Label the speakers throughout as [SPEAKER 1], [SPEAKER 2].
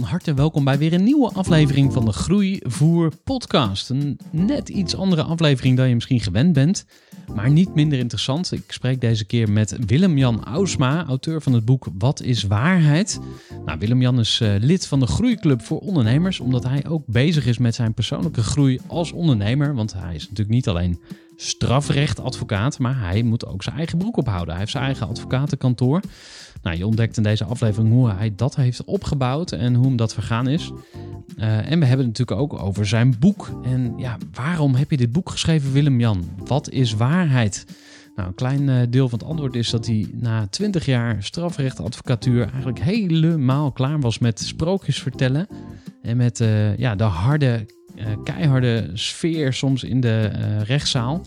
[SPEAKER 1] van harte welkom bij weer een nieuwe aflevering van de Groeivoer podcast. Een net iets andere aflevering dan je misschien gewend bent, maar niet minder interessant. Ik spreek deze keer met Willem-Jan Ausma, auteur van het boek Wat is waarheid? Nou, Willem-Jan is eh, lid van de Groeiclub voor Ondernemers, omdat hij ook bezig is met zijn persoonlijke groei als ondernemer. Want hij is natuurlijk niet alleen strafrechtadvocaat, maar hij moet ook zijn eigen broek ophouden. Hij heeft zijn eigen advocatenkantoor. Nou, je ontdekt in deze aflevering hoe hij dat heeft opgebouwd en hoe hem dat vergaan is. Uh, en we hebben het natuurlijk ook over zijn boek. En ja, waarom heb je dit boek geschreven, Willem-Jan? Wat is waarheid? Nou, een klein uh, deel van het antwoord is dat hij na 20 jaar strafrechtadvocatuur eigenlijk helemaal klaar was met sprookjes vertellen. En met uh, ja, de harde, keiharde sfeer soms in de rechtszaal.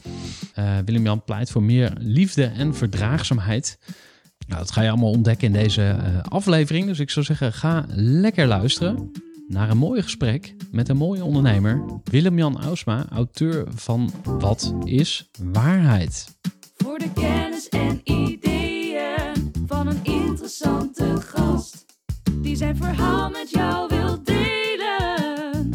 [SPEAKER 1] Willem-Jan pleit voor meer liefde en verdraagzaamheid. Nou, dat ga je allemaal ontdekken in deze uh, aflevering. Dus ik zou zeggen, ga lekker luisteren naar een mooi gesprek met een mooie ondernemer, Willem-Jan Ausma, auteur van Wat is waarheid?
[SPEAKER 2] Voor de kennis en ideeën van een interessante gast. Die zijn verhaal met jou wil delen.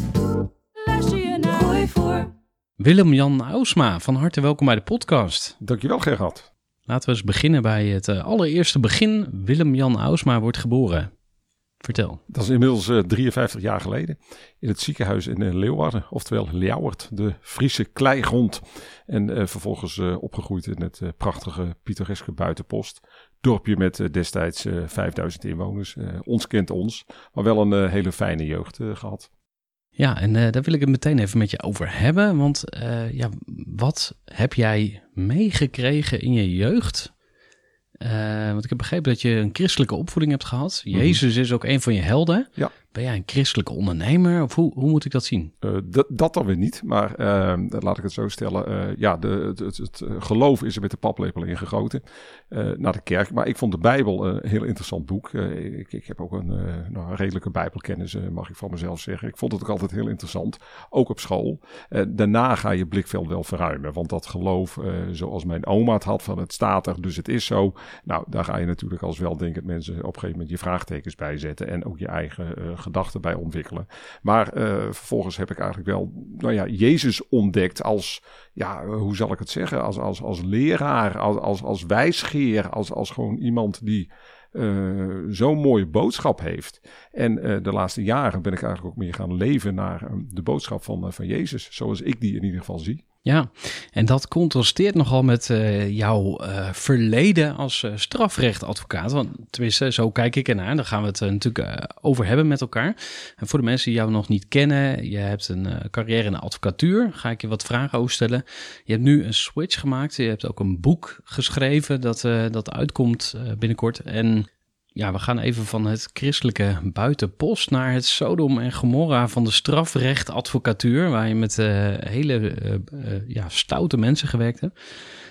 [SPEAKER 2] Luister je naar Gooi voor.
[SPEAKER 1] Willem-Jan Ausma, van harte welkom bij de podcast.
[SPEAKER 3] Dankjewel Gerard.
[SPEAKER 1] Laten we eens beginnen bij het uh, allereerste begin. Willem-Jan Ausma wordt geboren. Vertel.
[SPEAKER 3] Dat is inmiddels uh, 53 jaar geleden in het ziekenhuis in uh, Leeuwarden, oftewel Ljouwert, de Friese kleigrond. En uh, vervolgens opgegroeid in het prachtige pittoreske buitenpost. Dorpje met destijds 5000 inwoners. ons kent ons, maar wel een hele fijne jeugd gehad.
[SPEAKER 1] Ja, en daar wil ik het meteen even met je over hebben. Want ja, wat heb jij meegekregen in je jeugd? Uh, want ik heb begrepen dat je een christelijke opvoeding hebt gehad. Mm -hmm. Jezus is ook een van je helden.
[SPEAKER 3] Ja.
[SPEAKER 1] Ben jij een christelijke ondernemer of hoe, hoe moet ik dat zien?
[SPEAKER 3] Uh, dat dan weer niet, maar uh, laat ik het zo stellen. Uh, ja, de, het, het, het, geloof is er met de paplepel ingegoten naar de kerk. Maar ik vond de Bijbel een heel interessant boek. Ik, ik, heb ook een, nou, redelijke Bijbelkennis, mag ik van mezelf zeggen. Ik vond het ook altijd heel interessant, ook op school. daarna ga je blikveld wel verruimen, want dat geloof, zoals mijn oma het had, van het staat er, dus het is zo. Nou, daar ga je natuurlijk als weldenkend mensen op een gegeven moment je vraagtekens bij zetten en ook je eigen gedachten bij ontwikkelen. Maar uh, vervolgens heb ik eigenlijk wel, nou ja, Jezus ontdekt als, ja, hoe zal ik het zeggen, als, als, als leraar, als, als, als wijsgeer, als, als gewoon iemand die uh, zo'n mooie boodschap heeft. En uh, de laatste jaren ben ik eigenlijk ook meer gaan leven naar uh, de boodschap van, van Jezus, zoals ik die in ieder geval zie.
[SPEAKER 1] Ja, en dat contrasteert nogal met uh, jouw uh, verleden als uh, strafrechtadvocaat. Want tenminste, zo kijk ik ernaar. Daar gaan we het natuurlijk over hebben met elkaar. En voor de mensen die jou nog niet kennen, je hebt een carrière in de advocatuur. Ga ik je wat vragen over stellen. Je hebt nu een switch gemaakt. Je hebt ook een boek geschreven dat, dat uitkomt binnenkort. En ja, we gaan even van het christelijke buitenpost naar het Sodom en Gomorra van de strafrechtadvocatuur, waar je met uh, hele uh, uh, ja, stoute mensen gewerkt hebt.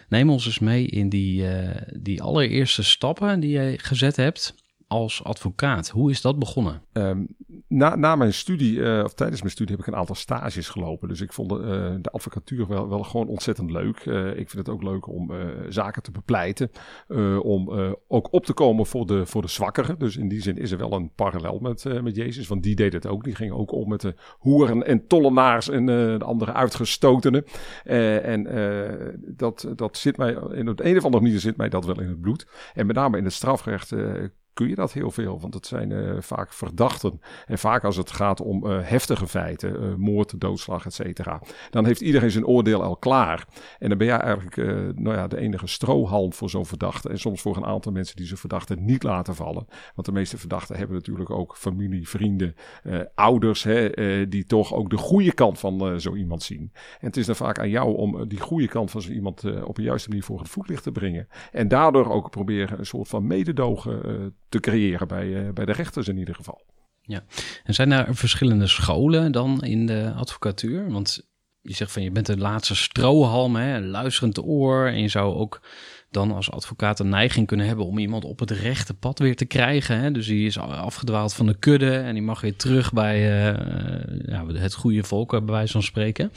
[SPEAKER 1] Neem ons eens mee in die, die allereerste stappen die je gezet hebt als advocaat. Hoe is dat begonnen?
[SPEAKER 3] Um, na, na mijn studie, eh, of tijdens mijn studie, heb ik een aantal stages gelopen. Dus ik vond de, de advocatuur wel, wel gewoon ontzettend leuk. ik vind het ook leuk om zaken te bepleiten. om ook op te komen voor de, voor de zwakkeren. Dus in die zin is er wel een parallel met, met Jezus. Want die deed het ook. Die ging ook om met de hoeren en tollenaars en de andere uitgestotenen. en dat, dat zit mij, in het een of andere manier zit mij dat wel in het bloed. En met name in het strafrecht kun je dat heel veel. Want het zijn uh, vaak verdachten. En vaak als het gaat om uh, heftige feiten, uh, moord, doodslag, et cetera. Dan heeft iedereen zijn oordeel al klaar. En dan ben jij eigenlijk nou ja, de enige strohalm voor zo'n verdachte. En soms voor een aantal mensen die zo'n verdachte niet laten vallen. Want de meeste verdachten hebben natuurlijk ook familie, vrienden, ouders. Hè, die toch ook de goede kant van zo iemand zien. En het is dan vaak aan jou om die goede kant van zo iemand op een juiste manier voor het voetlicht te brengen. En daardoor ook proberen een soort van mededogen te creëren bij, uh, bij de rechters in ieder geval.
[SPEAKER 1] Ja, en zijn er verschillende scholen dan in de advocatuur? Want je zegt van je bent de laatste strohalm, hè, luisterend oor. En je zou ook dan als advocaat een neiging kunnen hebben om iemand op het rechte pad weer te krijgen. Hè? Dus die is afgedwaald van de kudde en die mag weer terug bij uh, ja, het goede volk, bij wijze van spreken.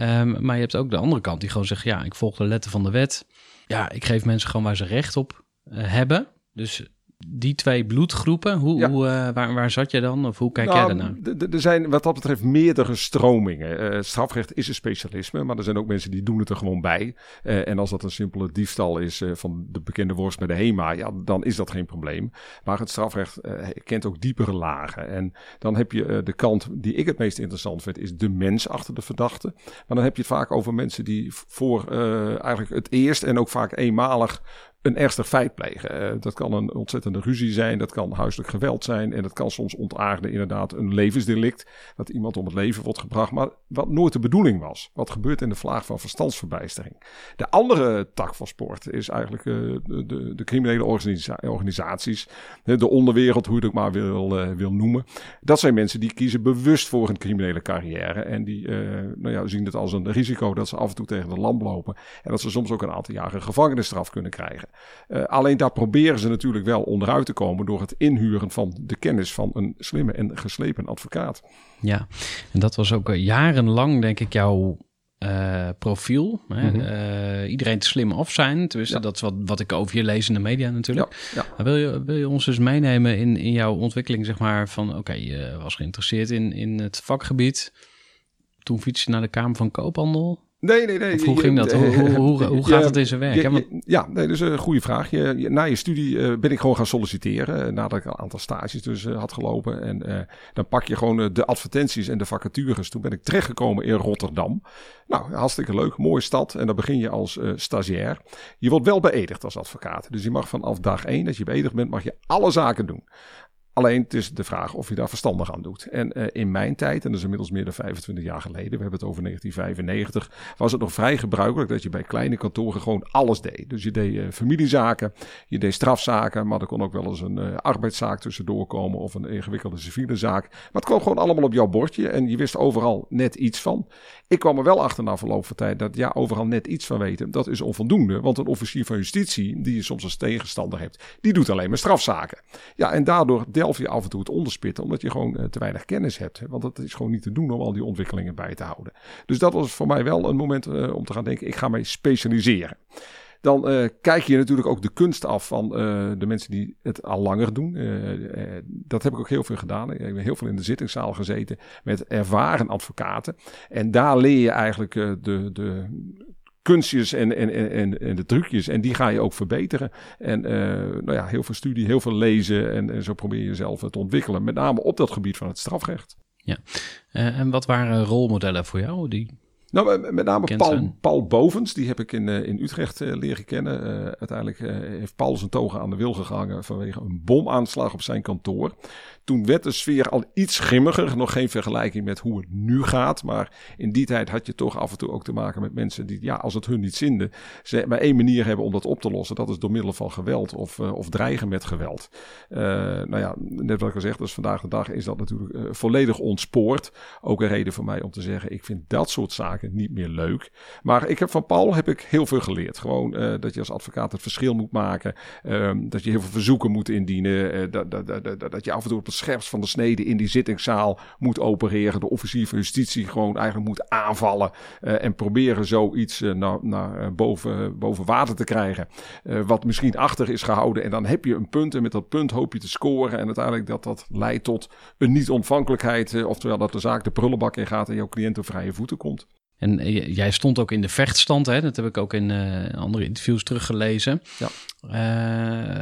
[SPEAKER 1] Um, maar je hebt ook de andere kant die gewoon zegt, ja, ik volg de letter van de wet. Ja, ik geef mensen gewoon waar ze recht op uh, hebben. Dus die twee bloedgroepen, hoe, hoe uh, waar, waar zat je dan? Of hoe kijk nou, jij daarnaar?
[SPEAKER 3] Er zijn wat dat betreft meerdere stromingen. Uh, strafrecht is een specialisme, maar er zijn ook mensen die doen het er gewoon bij. Uh, en als dat een simpele diefstal is van de bekende worst met de HEMA, ja, dan is dat geen probleem. Maar het strafrecht kent ook diepere lagen. En dan heb je de kant die ik het meest interessant vind, is de mens achter de verdachte. Maar dan heb je het vaak over mensen die voor eigenlijk het eerst en ook vaak eenmalig een ernstig feit plegen. Uh, dat kan een ontzettende ruzie zijn, dat kan huiselijk geweld zijn en dat kan soms ontaarden inderdaad een levensdelict. Dat iemand om het leven wordt gebracht, maar wat nooit de bedoeling was. Wat gebeurt in de vlaag van verstandsverbijstering. De andere tak van sport is eigenlijk uh, de, de, de, criminele organisa organisaties, de onderwereld, hoe je het ook maar wil, uh, wil noemen. Dat zijn mensen die kiezen bewust voor een criminele carrière en die nou ja, zien het als een risico dat ze af en toe tegen de lamp lopen en dat ze soms ook een aantal jaren gevangenisstraf kunnen krijgen. Uh, alleen daar proberen ze natuurlijk wel onderuit te komen door het inhuren van de kennis van een slimme en geslepen advocaat.
[SPEAKER 1] Ja, en dat was ook eh, jarenlang, denk ik, jouw uh, profiel. Hè? Mm -hmm. iedereen te slim af zijn. Tenminste, dat is wat, wat ik over je lees in de media natuurlijk. Ja, ja. Wil, je, wil je ons dus meenemen in, in jouw ontwikkeling, zeg maar, van oké, okay, je was geïnteresseerd in, in het vakgebied. Toen fiets je naar de Kamer van Koophandel.
[SPEAKER 3] Nee, nee, nee.
[SPEAKER 1] hoe ging dat? hoe, hoe, hoe, gaat het in zijn werk?
[SPEAKER 3] Ja, nee, dat is een goede vraag. Je, na je studie uh, ben ik gewoon gaan solliciteren. Uh, nadat ik een aantal stages dus uh, had gelopen. En dan pak je gewoon de advertenties en de vacatures. Toen ben ik terechtgekomen in Rotterdam. Nou, hartstikke leuk. Mooie stad. En dan begin je als stagiair. Je wordt wel beëdigd als advocaat. Dus je mag vanaf dag één dat je beëdigd bent, mag je alle zaken doen. Alleen het is de vraag of je daar verstandig aan doet. En uh, in mijn tijd, en dat is inmiddels meer dan 25 jaar geleden, we hebben het over 1995, was het nog vrij gebruikelijk dat je bij kleine kantoren gewoon alles deed. Dus je deed uh, familiezaken, je deed strafzaken, maar er kon ook wel eens een uh, arbeidszaak tussendoor komen of een ingewikkelde civiele zaak. Maar het kwam gewoon allemaal op jouw bordje en je wist overal net iets van. Ik kwam er wel achter na verloop van tijd dat ja, overal net iets van weten, dat is onvoldoende. Want een officier van justitie, die je soms als tegenstander hebt, die doet alleen maar strafzaken. Ja, en daardoor zelf je af en toe het onderspitten, omdat je gewoon uh, te weinig kennis hebt. Want het is gewoon niet te doen om al die ontwikkelingen bij te houden. Dus dat was voor mij wel een moment uh, om te gaan denken, ik ga mij specialiseren. Dan uh, kijk je natuurlijk ook de kunst af van de mensen die het al langer doen. dat heb ik ook heel veel gedaan. Ik heb heel veel in de zittingszaal gezeten met ervaren advocaten. En daar leer je eigenlijk de, de kunstjes en, en, en, en de trucjes. En die ga je ook verbeteren. En uh, nou ja, heel veel studie, heel veel lezen. En, en zo probeer je jezelf te ontwikkelen. Met name op dat gebied van het strafrecht.
[SPEAKER 1] Ja, uh, en wat waren rolmodellen voor jou die
[SPEAKER 3] nou, met name Paul, Paul, Bovens, die heb ik in, uh, in Utrecht uh, leren kennen. Uiteindelijk heeft Paul zijn togen aan de wil gehangen vanwege een bomaanslag op zijn kantoor. Toen werd de sfeer al iets grimmiger. Nog geen vergelijking met hoe het nu gaat. Maar in die tijd had je toch af en toe ook te maken met mensen die, ja, als het hun niet zinde, ze maar één manier hebben om dat op te lossen. Dat is door middel van geweld of, uh, of dreigen met geweld. Uh, nou ja, net wat ik al zeg, dus vandaag de dag is dat natuurlijk uh, volledig ontspoord. Ook een reden voor mij om te zeggen, ik vind dat soort zaken niet meer leuk. Maar ik heb van Paul heb ik heel veel geleerd. Gewoon dat je als advocaat het verschil moet maken. Ehm, dat je heel veel verzoeken moet indienen. dat, dat, dat, dat je af en toe op scherpst van de snede in die zittingszaal moet opereren. De officier van justitie gewoon eigenlijk moet aanvallen. en proberen zoiets naar, naar boven, boven water te krijgen. wat misschien achter is gehouden. En dan heb je een punt. En met dat punt hoop je te scoren. En uiteindelijk dat dat leidt tot een niet-ontvankelijkheid. oftewel dat de zaak de prullenbak in gaat en jouw cliënt op vrije voeten komt.
[SPEAKER 1] En eh, jij stond ook in de vechtstand, hè? dat heb ik ook in uh, andere interviews teruggelezen. Ja.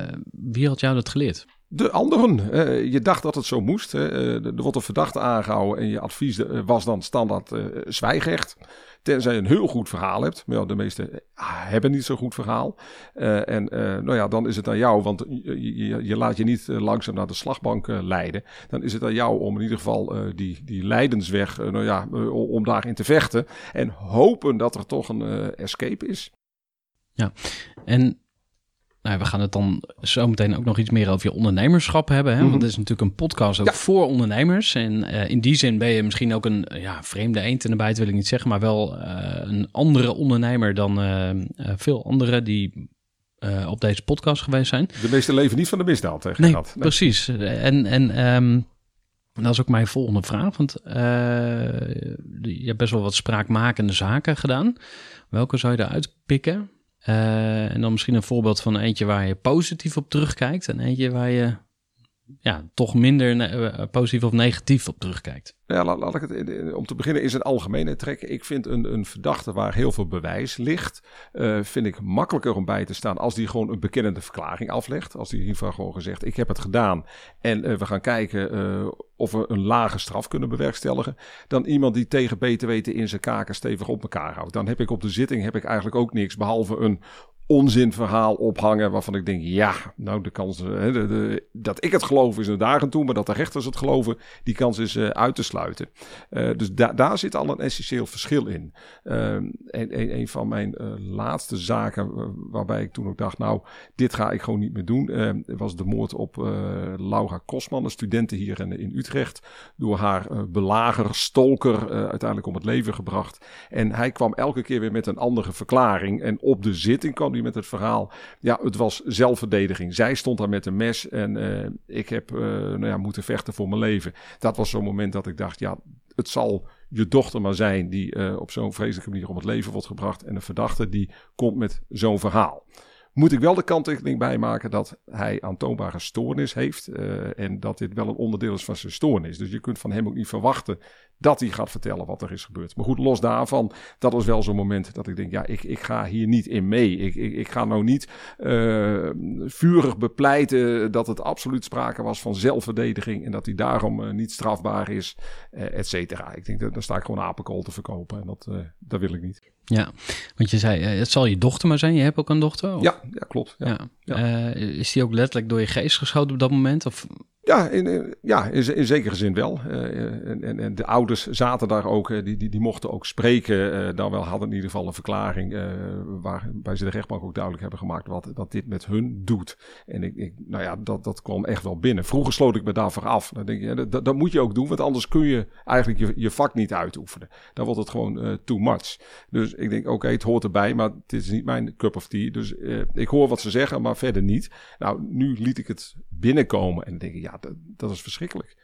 [SPEAKER 1] Uh, wie had jou dat geleerd?
[SPEAKER 3] De anderen. Uh, je dacht dat het zo moest. er wordt een verdachte aangehouden en je advies was dan standaard zwijgerecht. Tenzij je een heel goed verhaal hebt. Maar de meesten hebben niet zo'n goed verhaal. Uh, en uh, nou ja, dan is het aan jou, want je, je, laat je niet uh, langzaam naar de slagbank leiden. Dan is het aan jou om in ieder geval die, die lijdensweg, nou ja, om daarin te vechten. En hopen dat er toch een escape is.
[SPEAKER 1] Ja, en nou, we gaan het dan zo meteen ook nog iets meer over je ondernemerschap hebben. Hè? Want mhm. het is natuurlijk een podcast ook voor ondernemers. En uh, in die zin ben je misschien ook een ja, vreemde eend in de bijt, wil ik niet zeggen. Maar wel uh, een andere ondernemer dan veel anderen die op deze podcast geweest zijn.
[SPEAKER 3] De meeste leven niet van de misdaad, hè?
[SPEAKER 1] Nee, nee, precies. En, en um, dat is ook mijn volgende vraag. Want je hebt best wel wat spraakmakende zaken gedaan. Welke zou je eruit pikken? Uh, en dan misschien een voorbeeld van eentje waar je positief op terugkijkt en eentje waar je ja, toch minder uh, positief of negatief op terugkijkt.
[SPEAKER 3] Ja, laat, ik het om te beginnen is een algemene trekken. Ik vind een, een verdachte waar heel veel bewijs ligt, uh, vind ik makkelijker om bij te staan als die gewoon een bekennende verklaring aflegt. Als die geval gewoon gezegd, ik heb het gedaan en we gaan kijken of we een lage straf kunnen bewerkstelligen. Dan iemand die tegen beter weten in zijn kaken stevig op elkaar houdt. Dan heb ik op de zitting heb ik eigenlijk ook niks behalve een onzinverhaal ophangen waarvan ik denk, ja, nou de kans hè, de, de, dat ik het geloof is een dagen toe, maar dat de rechters het geloven, die kans is uh, uit te sluiten. Uh, dus da daar zit al een essentieel verschil in. Uh, en, een, van mijn laatste zaken waarbij ik toen ook dacht, nou, dit ga ik gewoon niet meer doen, was de moord op Laura Kosman, een studente hier in, in Utrecht, door haar belager, stolker, uiteindelijk om het leven gebracht. En hij kwam elke keer weer met een andere verklaring en op de zitting kwam met het verhaal. Ja, het was zelfverdediging. Zij stond daar met een mes en uh, ik heb uh, nou ja, moeten vechten voor mijn leven. Dat was zo'n moment dat ik dacht, ja, het zal je dochter maar zijn die uh, op zo'n vreselijke manier om het leven wordt gebracht. En een verdachte die komt met zo'n verhaal. Moet ik wel de kanttekening bijmaken dat hij aantoonbare stoornis heeft. Uh, en dat dit wel een onderdeel is van zijn stoornis. Dus je kunt van hem ook niet verwachten dat hij gaat vertellen wat er is gebeurd. Maar goed, los daarvan, dat was wel zo'n moment dat ik denk, ja, ik, ik ga hier niet in mee. Ik, ik, ik ga nou niet uh, vurig bepleiten dat het absoluut sprake was van zelfverdediging en dat hij daarom uh, niet strafbaar is, et cetera. Ik denk, dat daar sta ik gewoon apenkool te verkopen en dat, dat wil ik niet.
[SPEAKER 1] Ja, want je zei, het zal je dochter maar zijn. Je hebt ook een dochter?
[SPEAKER 3] Of? Ja, ja, klopt. Ja.
[SPEAKER 1] ja. is die ook letterlijk door je geest geschoten op dat moment? Of
[SPEAKER 3] ja, in, ja, in, zekere zin wel. Uh, en, en, de ouders zaten daar ook, uh, die, die, die mochten ook spreken. Uh, dan wel hadden in ieder geval een verklaring waarbij ze de rechtbank ook duidelijk hebben gemaakt wat, wat dit met hun doet. En ik, ik, nou ja, dat, dat kwam echt wel binnen. Vroeger sloot ik me daarvoor af. Dan denk je, dat, dat moet je ook doen, want anders kun je eigenlijk je, je vak niet uitoefenen. Dan wordt het gewoon too much. Dus ik denk, oké, het hoort erbij, maar het is niet mijn cup of tea. Dus ik hoor wat ze zeggen, maar verder niet. Nou, nu liet ik het binnenkomen en denk ik, ja, dat, dat, is verschrikkelijk.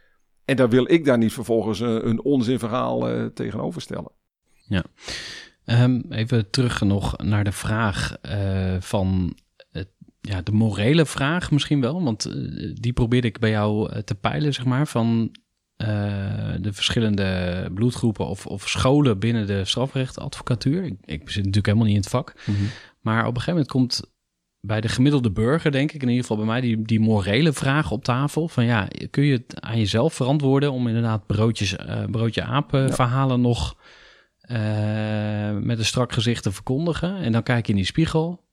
[SPEAKER 3] En daar wil ik daar niet vervolgens een, een onzinverhaal uh, tegenover stellen.
[SPEAKER 1] Ja, um, even terug nog naar de vraag uh, van ja, de morele vraag misschien wel. Want die probeerde ik bij jou te peilen, zeg maar, van de verschillende bloedgroepen of, of scholen binnen de strafrechtadvocatuur. Ik, ik zit natuurlijk helemaal niet in het vak. Mm -hmm. Maar op een gegeven moment komt bij de gemiddelde burger, denk ik, in ieder geval bij mij, die, die morele vraag op tafel. Van ja, kun je het aan jezelf verantwoorden om inderdaad broodjes, uh, broodje apen verhalen nog uh, met een strak gezicht te verkondigen? En dan kijk je in die spiegel.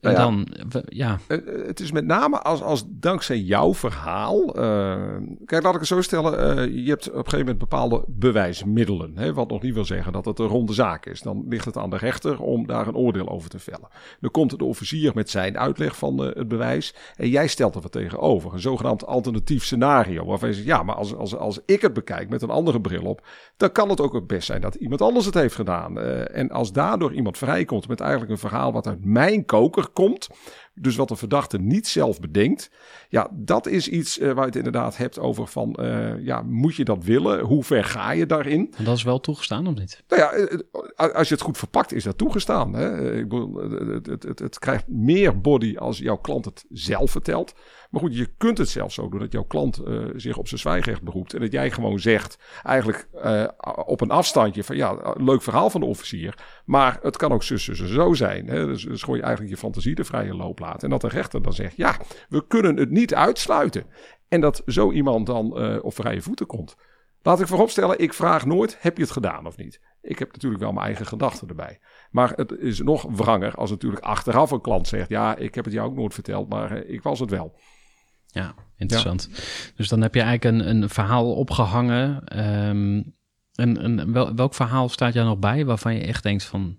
[SPEAKER 1] En
[SPEAKER 3] Nou ja.
[SPEAKER 1] dan, ja,
[SPEAKER 3] Eh, eh, het is met name als, als dankzij jouw verhaal. eh, kijk, laat ik het zo stellen. je hebt op een gegeven moment bepaalde bewijsmiddelen. Hè, wat nog niet wil zeggen dat het een ronde zaak is. Dan ligt het aan de rechter om daar een oordeel over te vellen. Dan komt de officier met zijn uitleg van het bewijs. En jij stelt er wat tegenover. Een zogenaamd alternatief scenario. Waarvan je zegt, ja, maar als, als, als ik het bekijk met een andere bril op. dan kan het ook het best zijn dat iemand anders het heeft gedaan. En als daardoor iemand vrijkomt met eigenlijk een verhaal wat uit mijn koker komt. Dus wat de verdachte niet zelf bedenkt. Ja, dat is iets eh, waar je het inderdaad hebt over van, eh, ja, moet je dat willen? Hoe ver ga je daarin?
[SPEAKER 1] en dat is wel toegestaan of niet?
[SPEAKER 3] Nou ja, eh, als je het goed verpakt, is dat toegestaan. Hè? Ik bedoel, het, het, het, het krijgt meer body als jouw klant het zelf vertelt. Maar goed, je kunt het zelfs zo doen dat jouw klant eh, zich op zijn zwijgrecht beroept. En dat jij gewoon zegt, eigenlijk eh, op een afstandje van ja, leuk verhaal van de officier. Maar het kan ook zus, en zo zijn. Hè? Dus, dus gewoon je eigenlijk je fantasie de vrije loop laat. En dat de rechter dan zegt, ja, we kunnen het niet uitsluiten. En dat zo iemand dan eh, op vrije voeten komt. Laat ik vooropstellen, ik vraag nooit, heb je het gedaan of niet? Ik heb natuurlijk wel mijn eigen gedachten erbij. Maar het is nog wranger als natuurlijk achteraf een klant zegt... ja, ik heb het jou ook nooit verteld, maar ik was het wel.
[SPEAKER 1] Ja, interessant. Dus dan heb je eigenlijk een, een verhaal opgehangen. ehm, en, en wel, welk verhaal staat jou nog bij waarvan je echt denkt van...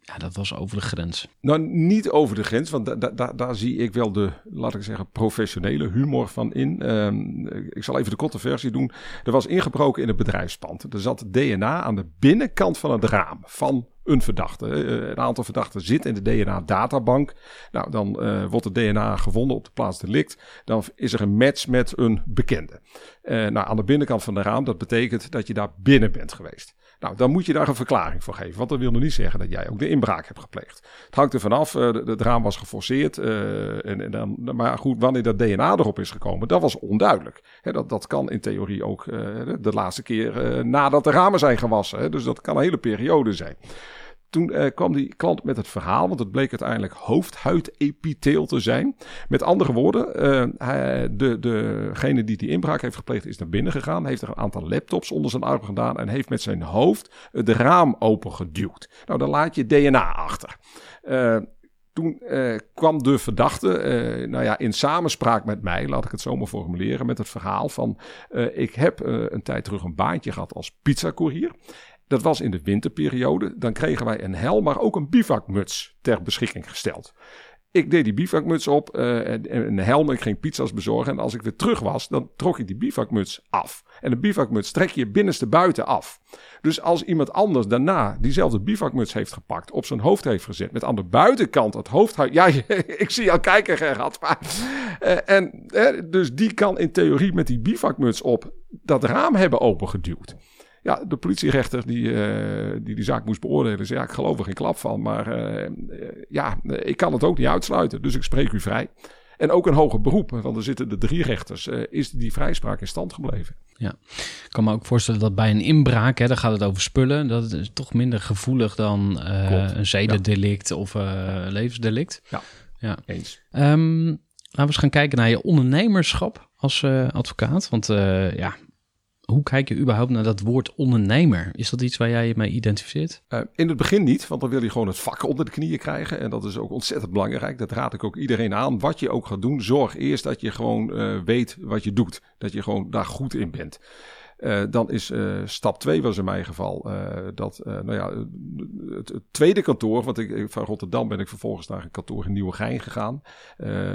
[SPEAKER 1] Ja, dat was over de grens.
[SPEAKER 3] Nou, niet over de grens, want da- da- da- daar zie ik wel de, laat ik zeggen, professionele humor van in. Ehm, ik zal even de korte versie doen. Er was ingebroken in het bedrijfspand. Er zat DNA aan de binnenkant van het raam van een verdachte. Eh, een aantal verdachten zit in de DNA-databank. Nou, dan eh, wordt het DNA gevonden op de plaats delict. Dan is er een match met een bekende. Eh, nou, aan de binnenkant van het raam, dat betekent dat je daar binnen bent geweest. Nou, dan moet je daar een verklaring voor geven. Want dat wil nog niet zeggen dat jij ook de inbraak hebt gepleegd. Het hangt er vanaf. de- Het raam was geforceerd. en, en dan, maar goed, wanneer dat DNA erop is gekomen, dat was onduidelijk. Dat, dat kan in theorie ook de, de laatste keer nadat de ramen zijn gewassen. Dus dat kan een hele periode zijn. Toen eh, kwam die klant met het verhaal, want het bleek uiteindelijk hoofdhuidepitheel te zijn. Met andere woorden, eh, de, degene die die inbraak heeft gepleegd is naar binnen gegaan, heeft er een aantal laptops onder zijn arm gedaan en heeft met zijn hoofd het raam opengeduwd. Nou, dan laat je DNA achter. Eh, toen eh, kwam de verdachte, eh, nou ja, in samenspraak met mij, laat ik het zo maar formuleren, met het verhaal van: eh, ik heb een tijd terug een baantje gehad als pizzacourier. Dat was in de winterperiode. Dan kregen wij een hel, maar ook een bivakmuts ter beschikking gesteld. Ik deed die bivakmuts op eh, en, en een helm. Ik ging pizza's bezorgen. En als ik weer terug was, dan trok ik die bivakmuts af. En de bivakmuts trek je binnenste buiten af. Dus als iemand anders daarna diezelfde bivakmuts heeft gepakt, op zijn hoofd heeft gezet, met aan de buitenkant het hoofdhuid. Ja, ik zie jou kijken, Gerard. Maar, eh, en, eh, dus die kan in theorie met die bivakmuts op dat raam hebben opengeduwd. Ja, de politierechter die, eh, die die zaak moest beoordelen, zei ja, ik geloof er geen klap van. Maar eh, eh, ja, ik kan het ook niet uitsluiten, dus ik spreek u vrij. En ook een hoger beroep, want er zitten de drie rechters, is die vrijspraak in stand gebleven.
[SPEAKER 1] Ja, ik kan me ook voorstellen dat bij een inbraak, hè, dan gaat het over spullen. Dat is toch minder gevoelig dan een zedendelict of eh levensdelict.
[SPEAKER 3] Ja.
[SPEAKER 1] ja.
[SPEAKER 3] Eens.
[SPEAKER 1] Ehm, laten we eens gaan kijken naar je ondernemerschap als advocaat. Want ja, hoe kijk je überhaupt naar dat woord ondernemer? Is dat iets waar jij je mee identificeert?
[SPEAKER 3] Eh, in het begin niet, want dan wil je gewoon het vak onder de knieën krijgen. En dat is ook ontzettend belangrijk. Dat raad ik ook iedereen aan. Wat je ook gaat doen, zorg eerst dat je gewoon eh, weet wat je doet. Dat je gewoon daar goed in bent. Eh, dan is stap 2 was in mijn geval dat, nou ja, het, tweede kantoor, want ik, van Rotterdam ben ik vervolgens naar een kantoor in Nieuwegein gegaan.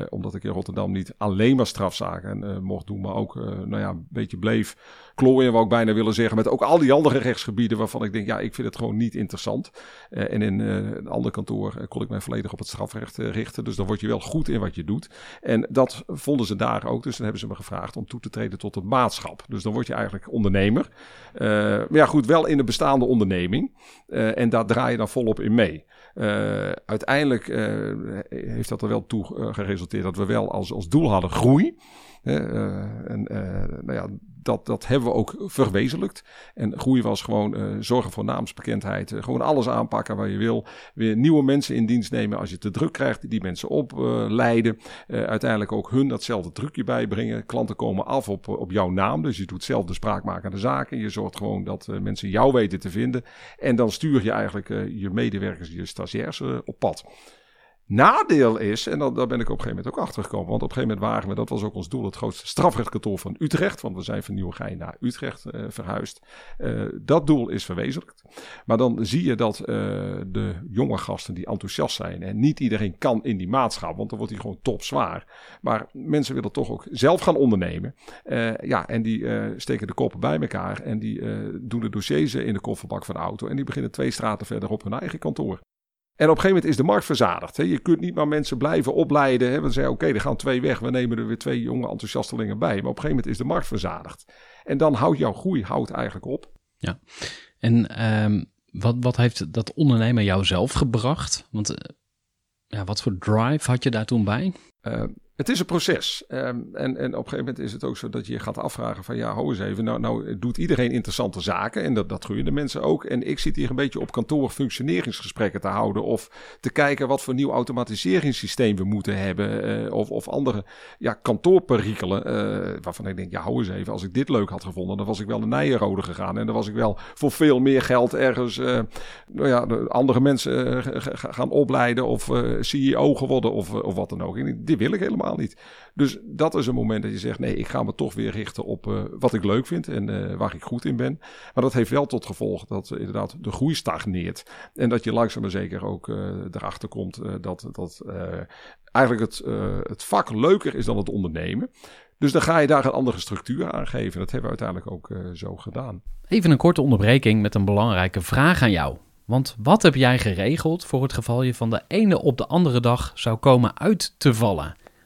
[SPEAKER 3] Omdat ik in Rotterdam niet alleen maar strafzaken mocht doen, maar ook, nou ja, een beetje bleef klooien, wou ik bijna willen zeggen, met ook al die andere rechtsgebieden waarvan ik denk, ja, ik vind het gewoon niet interessant. Eh, en in eh, een ander kantoor eh, kon ik mij volledig op het strafrecht richten. Dus dan word je wel goed in wat je doet. En dat vonden ze daar ook. Dus dan hebben ze me gevraagd om toe te treden tot een maatschap. Dus dan word je eigenlijk ondernemer. Maar ja, goed, wel in een bestaande onderneming. En daar draai je dan volop in mee. Uiteindelijk heeft dat er wel toe geresulteerd dat we wel als, als doel hadden groei. En nou ja, dat, dat hebben we ook verwezenlijkt. En groei was gewoon eh, zorgen voor naamsbekendheid. eh, gewoon alles aanpakken waar je wil. Weer nieuwe mensen in dienst nemen als je te druk krijgt. Die mensen opleiden. Eh, uiteindelijk ook hun datzelfde trucje bijbrengen. Klanten komen af op, op jouw naam. Dus je doet zelf de spraakmakende zaken. Je zorgt gewoon dat mensen jou weten te vinden. En dan stuur je eigenlijk je medewerkers, je stagiairs op pad. Nadeel is, en daar ben ik op een gegeven moment ook achter gekomen. Want op een gegeven moment waren we, dat was ook ons doel, het grootste strafrechtkantoor van Utrecht. Want we zijn van Nieuwegein naar Utrecht uh, verhuisd. Uh, dat doel is verwezenlijkt. Maar dan zie je dat uh, de jonge gasten die enthousiast zijn. En niet iedereen kan in die maatschap, want dan wordt hij gewoon topzwaar. Maar mensen willen toch ook zelf gaan ondernemen. ja, en die steken de koppen bij elkaar. En die doen de dossiers in de kofferbak van de auto. En die beginnen twee straten verderop hun eigen kantoor. En op een gegeven moment is de markt verzadigd. Hè. Je kunt niet maar mensen blijven opleiden. Hè. We zeggen, oké, er gaan twee weg. We nemen er weer twee jonge enthousiastelingen bij. Maar op een gegeven moment is de markt verzadigd. En dan houdt jouw groei houdt eigenlijk op.
[SPEAKER 1] Ja, en um, wat, wat heeft dat ondernemen jou zelf gebracht? Want uh, ja, wat voor drive had je daar toen bij?
[SPEAKER 3] Uh, het is een proces. Um, en, en op een gegeven moment is het ook zo dat je gaat afvragen van ja, hou eens even. Nou, nou doet iedereen interessante zaken en dat, dat groeien de mensen ook. En ik zit hier een beetje op kantoor functioneringsgesprekken te houden. Of te kijken wat voor nieuw automatiseringssysteem we moeten hebben. Uh, of, of andere ja, kantoorperikelen. Uh, waarvan ik denk, ja, hou eens even. Als ik dit leuk had gevonden, dan was ik wel naar Nijenrode gegaan. En dan was ik wel voor veel meer geld ergens uh, nou ja, andere mensen gaan opleiden. Of CEO geworden of, of wat dan ook. En dit wil ik helemaal niet. Dus dat is een moment dat je zegt: nee, ik ga me toch weer richten op uh, wat ik leuk vind en uh, waar ik goed in ben. Maar dat heeft wel tot gevolg dat uh, inderdaad de groei stagneert. En dat je langzaam maar zeker ook erachter komt dat, dat eigenlijk het, het vak leuker is dan het ondernemen. Dus dan ga je daar een andere structuur aan geven. Dat hebben we uiteindelijk ook zo gedaan.
[SPEAKER 1] Even een korte onderbreking met een belangrijke vraag aan jou. Want wat heb jij geregeld voor het geval je van de ene op de andere dag zou komen uit te vallen?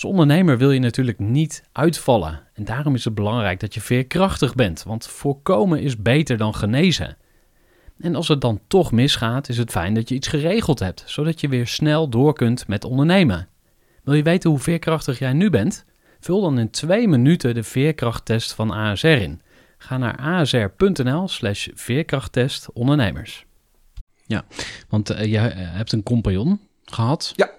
[SPEAKER 1] Als ondernemer wil je natuurlijk niet uitvallen. En daarom is het belangrijk dat je veerkrachtig bent, want voorkomen is beter dan genezen. En als het dan toch misgaat, is het fijn dat je iets geregeld hebt, zodat je weer snel door kunt met ondernemen. Wil je weten hoe veerkrachtig jij nu bent? Vul dan in twee minuten de veerkrachttest van ASR in. Ga naar asr.nl slash veerkrachttest ondernemers. Ja, want uh, je hebt een compagnon gehad.
[SPEAKER 3] Ja.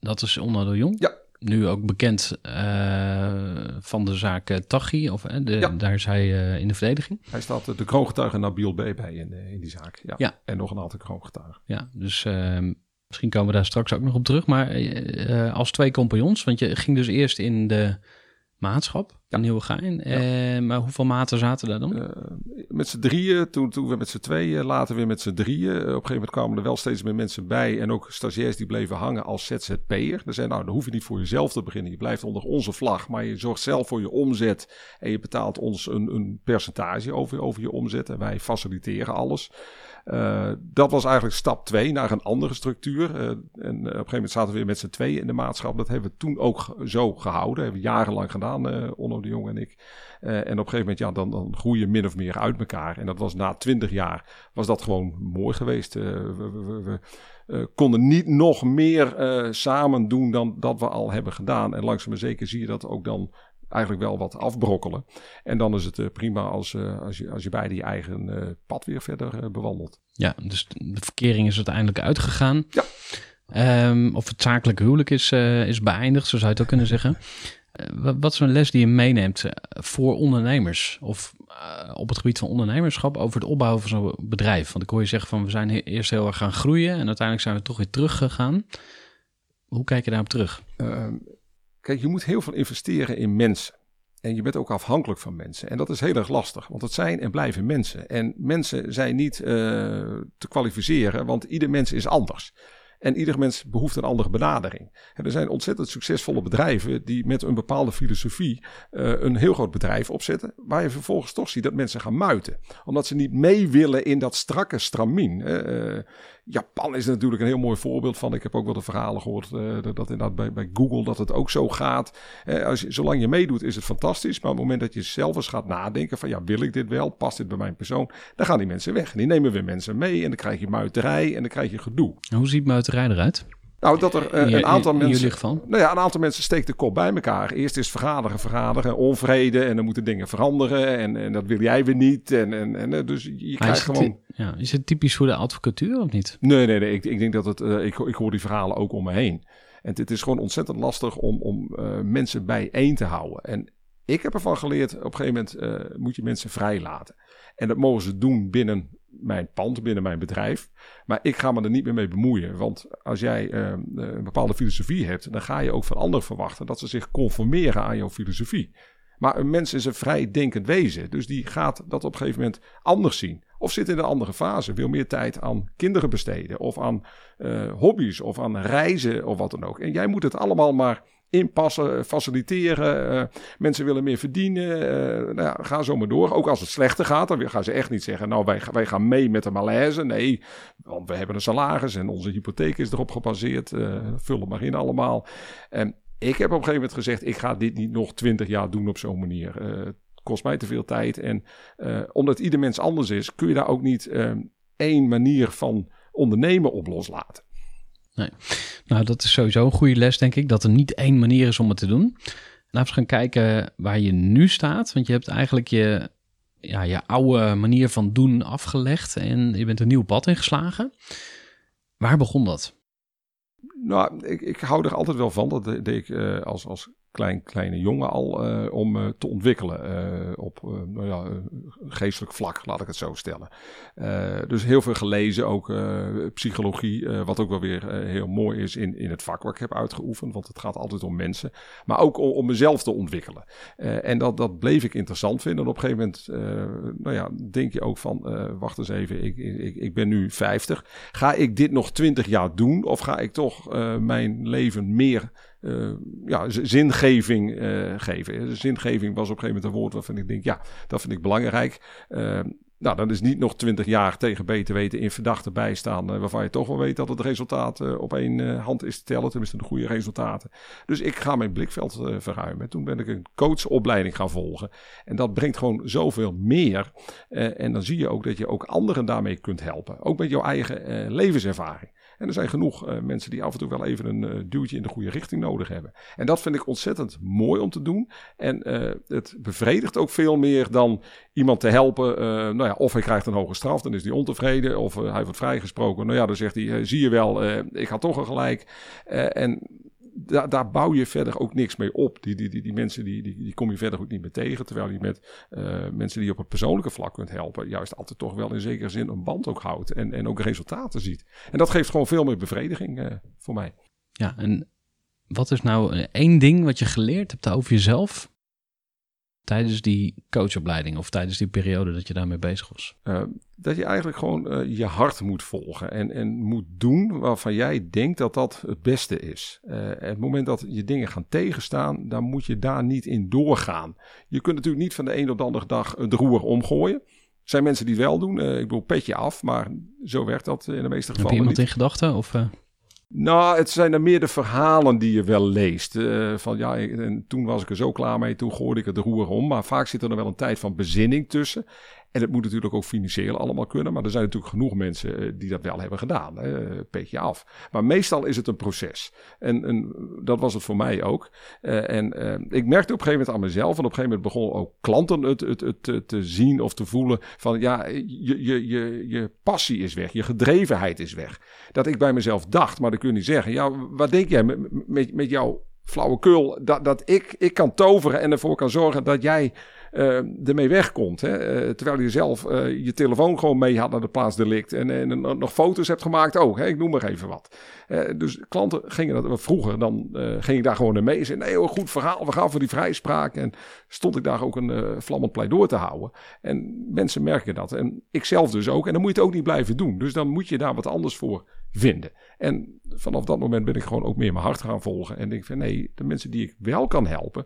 [SPEAKER 1] Dat is Onno de Jong.
[SPEAKER 3] Ja
[SPEAKER 1] nu ook bekend uh, van de zaak uh, Tachi, of uh, de, ja. daar is hij in de verdediging.
[SPEAKER 3] Hij staat de kroongetuige Nabil B. bij in, in die zaak. Ja. ja. En nog een aantal kroongetuigen.
[SPEAKER 1] Ja, dus ehm, misschien komen we daar straks ook nog op terug. Maar als twee compagnons, want je ging dus eerst in de maatschap ja. in Nieuwegein. Ja. Uh, maar hoeveel maten zaten daar dan? Uh,
[SPEAKER 3] met z'n drieën. Toen, toen we met z'n tweeën, later weer met z'n drieën. Uh, op een gegeven moment kwamen er wel steeds meer mensen bij. En ook stagiairs die bleven hangen als ZZP'er. Dan zei nou, dan hoef je niet voor jezelf te beginnen. Je blijft onder onze vlag. Maar je zorgt zelf voor je omzet. En je betaalt ons een, een percentage over, over je omzet. En wij faciliteren alles. Uh, dat was eigenlijk stap 2 naar een andere structuur. Uh, en op een gegeven moment zaten we weer met z'n tweeën in de maatschap. Dat hebben we toen ook zo gehouden. Dat hebben we jarenlang gedaan, uh, Onno de Jong en ik. en op een gegeven moment, ja, dan, dan groei min of meer uit elkaar. En dat was na twintig jaar, was dat gewoon mooi geweest. we, we, we konden niet nog meer samen doen dan dat we al hebben gedaan. En langzaam maar zeker zie je dat ook dan eigenlijk wel wat afbrokkelen. En dan is het uh, prima als, uh, als, je, als je beide je eigen uh, pad weer verder bewandelt.
[SPEAKER 1] Ja, dus de verkering is uiteindelijk uitgegaan.
[SPEAKER 3] Ja.
[SPEAKER 1] Um, of het zakelijk huwelijk is, is beëindigd, zo zou je het ook kunnen zeggen. wat is een les die je meeneemt voor ondernemers? Of op het gebied van ondernemerschap over het opbouwen van zo'n bedrijf? Want ik hoor je zeggen van we zijn eerst heel erg gaan groeien en uiteindelijk zijn we toch weer teruggegaan. Hoe kijk je daarop terug?
[SPEAKER 3] Ehm, Kijk, je moet heel veel investeren in mensen. En je bent ook afhankelijk van mensen. En dat is heel erg lastig, want het zijn en blijven mensen. En mensen zijn niet uh, te kwalificeren, want ieder mens is anders. En ieder mens behoeft een andere benadering. En er zijn ontzettend succesvolle bedrijven die met een bepaalde filosofie uh, een heel groot bedrijf opzetten. Waar je vervolgens toch ziet dat mensen gaan muiten. Omdat ze niet mee willen in dat strakke stramien. Uh, Japan is natuurlijk een heel mooi voorbeeld van. Ik heb ook wel de verhalen gehoord uh, dat inderdaad bij, bij Google dat het ook zo gaat. Als je, zolang je meedoet is het fantastisch. Maar op het moment dat je zelf eens gaat nadenken van ja, wil ik dit wel? Past dit bij mijn persoon? Dan gaan die mensen weg. En die nemen weer mensen mee en dan krijg je muiterij en dan krijg je gedoe.
[SPEAKER 1] hoe ziet muiterij eruit?
[SPEAKER 3] Nou, dat er uh,
[SPEAKER 1] je-
[SPEAKER 3] een aantal
[SPEAKER 1] in
[SPEAKER 3] mensen.
[SPEAKER 1] geval?
[SPEAKER 3] Nou ja, een aantal mensen steekt de kop bij elkaar. Eerst is vergaderen, vergaderen, onvrede en dan moeten dingen veranderen en, en dat wil jij weer niet. En, en, en eh, dus je
[SPEAKER 1] Maar
[SPEAKER 3] krijgt
[SPEAKER 1] het,
[SPEAKER 3] gewoon.
[SPEAKER 1] ja, is het typisch voor de advocatuur of niet?
[SPEAKER 3] Nee, nee, nee. Ik, ik denk dat het. eh, ik, ik hoor die verhalen ook om me heen. En het is gewoon ontzettend lastig om, om eh, mensen bijeen te houden. En ik heb ervan geleerd, op een gegeven moment eh, moet je mensen vrijlaten. En dat mogen ze doen binnen mijn pand, binnen mijn bedrijf. Maar ik ga me er niet meer mee bemoeien. Want als jij eh, een bepaalde filosofie hebt, dan ga je ook van anderen verwachten dat ze zich conformeren aan jouw filosofie. Maar een mens is een vrij denkend wezen. Dus die gaat dat op een gegeven moment anders zien. Of zit in een andere fase. Wil meer tijd aan kinderen besteden. Of aan eh, hobby's. Of aan reizen. Of wat dan ook. En jij moet het allemaal maar inpassen, faciliteren. eh, mensen willen meer verdienen. eh, nou ga zo maar door. Ook als het slechter gaat, dan gaan ze echt niet zeggen... nou, wij, wij gaan mee met de malaise. Nee, want we hebben een salaris en onze hypotheek is erop gebaseerd. eh vul het maar in allemaal. En ik heb op een gegeven moment gezegd... ik ga dit niet nog twintig jaar doen op zo'n manier. Het kost mij te veel tijd. En omdat ieder mens anders is... kun je daar ook niet eh, één manier van ondernemen op loslaten.
[SPEAKER 1] Nou, dat is sowieso een goede les, denk ik. Dat er niet één manier is om het te doen. Laten we eens gaan kijken waar je nu staat. Want je hebt eigenlijk je, ja, je oude manier van doen afgelegd. En je bent een nieuw pad ingeslagen. Waar begon dat?
[SPEAKER 3] Nou, ik, ik hou er altijd wel van. Dat de- deed ik eh, als, als klein, kleine jongen al eh, om eh, te ontwikkelen eh, op nou ja, geestelijk vlak, laat ik het zo stellen. Dus heel veel gelezen, ook psychologie, wat ook wel weer heel mooi is in, in het vak waar ik heb uitgeoefend, want het gaat altijd om mensen, maar ook om, om mezelf te ontwikkelen. En dat, dat bleef ik interessant vinden. En op een gegeven moment, nou ja, denk je ook van, wacht eens even, ik, ik, ik ben nu 50. Ga ik dit nog 20 jaar doen? Of ga ik toch mijn leven meer eh, ja, zingeving eh, geven? Zingeving was op een gegeven moment een woord waarvan ik denk, ja, dat vind ik belangrijk. Eh, nou, dan is niet nog 20 jaar tegen beter weten in verdachte bijstaan, eh, waarvan je toch wel weet dat het resultaat eh, op één eh, hand is te tellen, tenminste de goede resultaten. Dus ik ga mijn blikveld eh, verruimen. Toen ben ik een coachopleiding gaan volgen. En dat brengt gewoon zoveel meer. Eh, en dan zie je ook dat je ook anderen daarmee kunt helpen. Ook met jouw eigen eh, levenservaring. En er zijn genoeg eh, mensen die af en toe wel even een eh, duwtje in de goede richting nodig hebben. En dat vind ik ontzettend mooi om te doen. En eh, het bevredigt ook veel meer dan iemand te helpen. nou ja, of hij krijgt een hoge straf, dan is hij ontevreden. Of hij wordt vrijgesproken. Nou ja, dan zegt hij, zie je wel, ik had toch een gelijk. En daar, daar bouw je verder ook niks mee op. Die, die, die, die mensen die, die, die kom je verder ook niet meer tegen. Terwijl je met eh, mensen die je op het persoonlijke vlak kunt helpen, juist altijd toch wel in zekere zin een band ook houdt. En, en ook resultaten ziet. En dat geeft gewoon veel meer bevrediging eh, voor mij.
[SPEAKER 1] Ja, en wat is nou één ding wat je geleerd hebt over jezelf tijdens die coachopleiding of tijdens die periode dat je daarmee bezig was?
[SPEAKER 3] Eh, dat je eigenlijk gewoon eh, je hart moet volgen en, en moet doen waarvan jij denkt dat dat het beste is. Eh, het moment dat je dingen gaan tegenstaan, dan moet je daar niet in doorgaan. Je kunt natuurlijk niet van de een op de andere dag het roer omgooien. Er zijn mensen die het wel doen. Ik bedoel, petje af, maar zo werkt dat in de meeste
[SPEAKER 1] Heb je
[SPEAKER 3] gevallen
[SPEAKER 1] iemand
[SPEAKER 3] niet.
[SPEAKER 1] in gedachten? Of,
[SPEAKER 3] Nou, het zijn er meer de verhalen die je wel leest. Eh, van ja, en toen was ik er zo klaar mee, toen gooide ik het roer om. Maar vaak zit er nog wel een tijd van bezinning tussen. En het moet natuurlijk ook financieel allemaal kunnen. Maar er zijn natuurlijk genoeg mensen eh, die dat wel hebben gedaan. Hè, petje af. Maar meestal is het een proces. En, en dat was het voor mij ook. Eh, en eh, ik merkte op een gegeven moment aan mezelf. En op een gegeven moment begonnen ook klanten het, het, het, te- zien of te voelen. Van ja, je, je, je, je passie is weg. Je gedrevenheid is weg. Dat ik bij mezelf dacht, maar dat kun je niet zeggen. Ja, wat denk jij met, met, jouw flauwekul? Dat, dat ik, ik kan toveren en ervoor kan zorgen dat jij eh, ermee wegkomt. Hè? Eh, terwijl je zelf eh, je telefoon gewoon mee had naar de plaats delict. En, en, nog foto's hebt gemaakt ook. Hè? Ik noem maar even wat. Eh, dus klanten gingen dat vroeger. Dan eh, ging ik daar gewoon mee. En zei, nee hoor, goed verhaal. We gaan voor die vrijspraak. En stond ik daar ook een eh, vlammend pleidooi te houden. En mensen merken dat. En ik zelf dus ook. En dan moet je het ook niet blijven doen. Dus dan moet je daar wat anders voor vinden. En vanaf dat moment ben ik gewoon ook meer mijn hart gaan volgen. En denk van nee, de mensen die ik wel kan helpen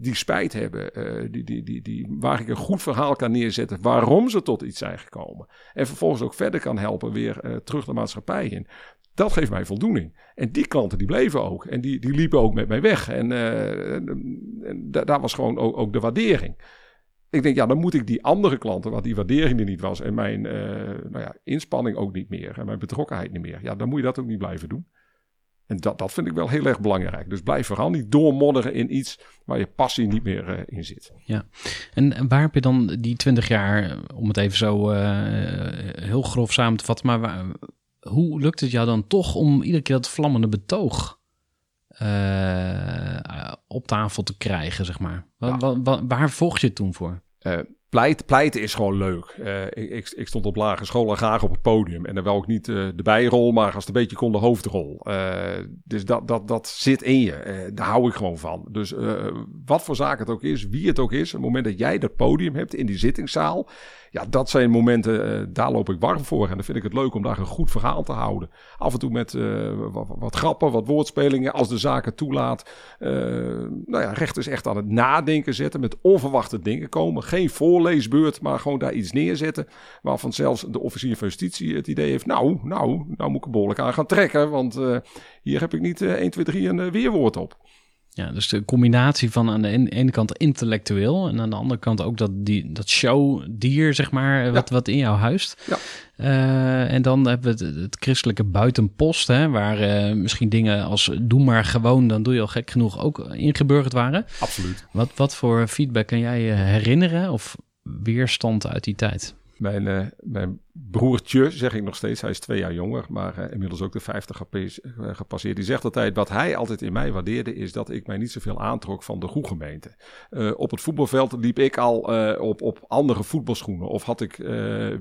[SPEAKER 3] die spijt hebben, eh, die, die, die, die, waar ik een goed verhaal kan neerzetten waarom ze tot iets zijn gekomen. En vervolgens ook verder kan helpen weer eh, terug de maatschappij in. Dat geeft mij voldoening. En die klanten die bleven ook. En die, die liepen ook met mij weg. En, eh, en, en da- daar was gewoon ook, ook de waardering. Ik denk, ja, dan moet ik die andere klanten, waar die waardering er niet was. En mijn nou ja, inspanning ook niet meer. En mijn betrokkenheid niet meer. Ja, dan moet je dat ook niet blijven doen. En dat, dat vind ik wel heel erg belangrijk. Dus blijf vooral niet doormodderen in iets waar je passie niet meer eh, in zit.
[SPEAKER 1] Ja, en waar heb je dan die 20 jaar, om het even zo uh, heel grof samen te vatten, maar waar, hoe lukt het jou dan toch om iedere keer dat vlammende betoog uh, op tafel te krijgen, zeg maar? Waar, waar, waar volg je het toen voor?
[SPEAKER 3] Pleit, pleiten is gewoon leuk. Uh, ik, ik, stond op lagere school en graag op het podium. En dan wel ook niet uh, de bijrol, maar als het een beetje kon de hoofdrol. Uh, dus dat, dat, dat zit in je. daar hou ik gewoon van. Dus wat voor zaak het ook is, wie het ook is. het moment dat jij dat podium hebt in die zittingszaal ja, dat zijn momenten, uh, daar loop ik warm voor. En dan vind ik het leuk om daar een goed verhaal te houden. Af en toe met uh, wat, grappen, wat woordspelingen, als de zaken toelaat. Uh, nou ja, rechters echt aan het nadenken zetten, met onverwachte dingen komen. Geen voorleesbeurt, maar gewoon daar iets neerzetten. Waarvan zelfs de officier van justitie het idee heeft, nou, nou, nou moet ik een behoorlijk aan gaan trekken. Want hier heb ik niet 1, 2, 3 een weerwoord op.
[SPEAKER 1] Ja, dus de combinatie van aan de ene kant intellectueel en aan de andere kant ook dat, die, dat showdier, zeg maar, wat, wat in jou huist. Ja. Uh, en dan hebben we het, het christelijke buitenpost, hè, waar uh, misschien dingen als doe maar gewoon, dan doe je al gek genoeg ook ingeburgerd waren.
[SPEAKER 3] Absoluut.
[SPEAKER 1] Wat, wat voor feedback kan jij je herinneren of weerstand uit die tijd?
[SPEAKER 3] Mijn, uh, mijn broertje, zeg ik nog steeds, hij is twee jaar jonger, maar uh, inmiddels ook de 50 eh, gepasseerd. Die zegt altijd, wat hij altijd in mij waardeerde, is dat ik mij niet zoveel aantrok van de goede gemeente. Uh, op het voetbalveld liep ik al op, op andere voetbalschoenen, of had ik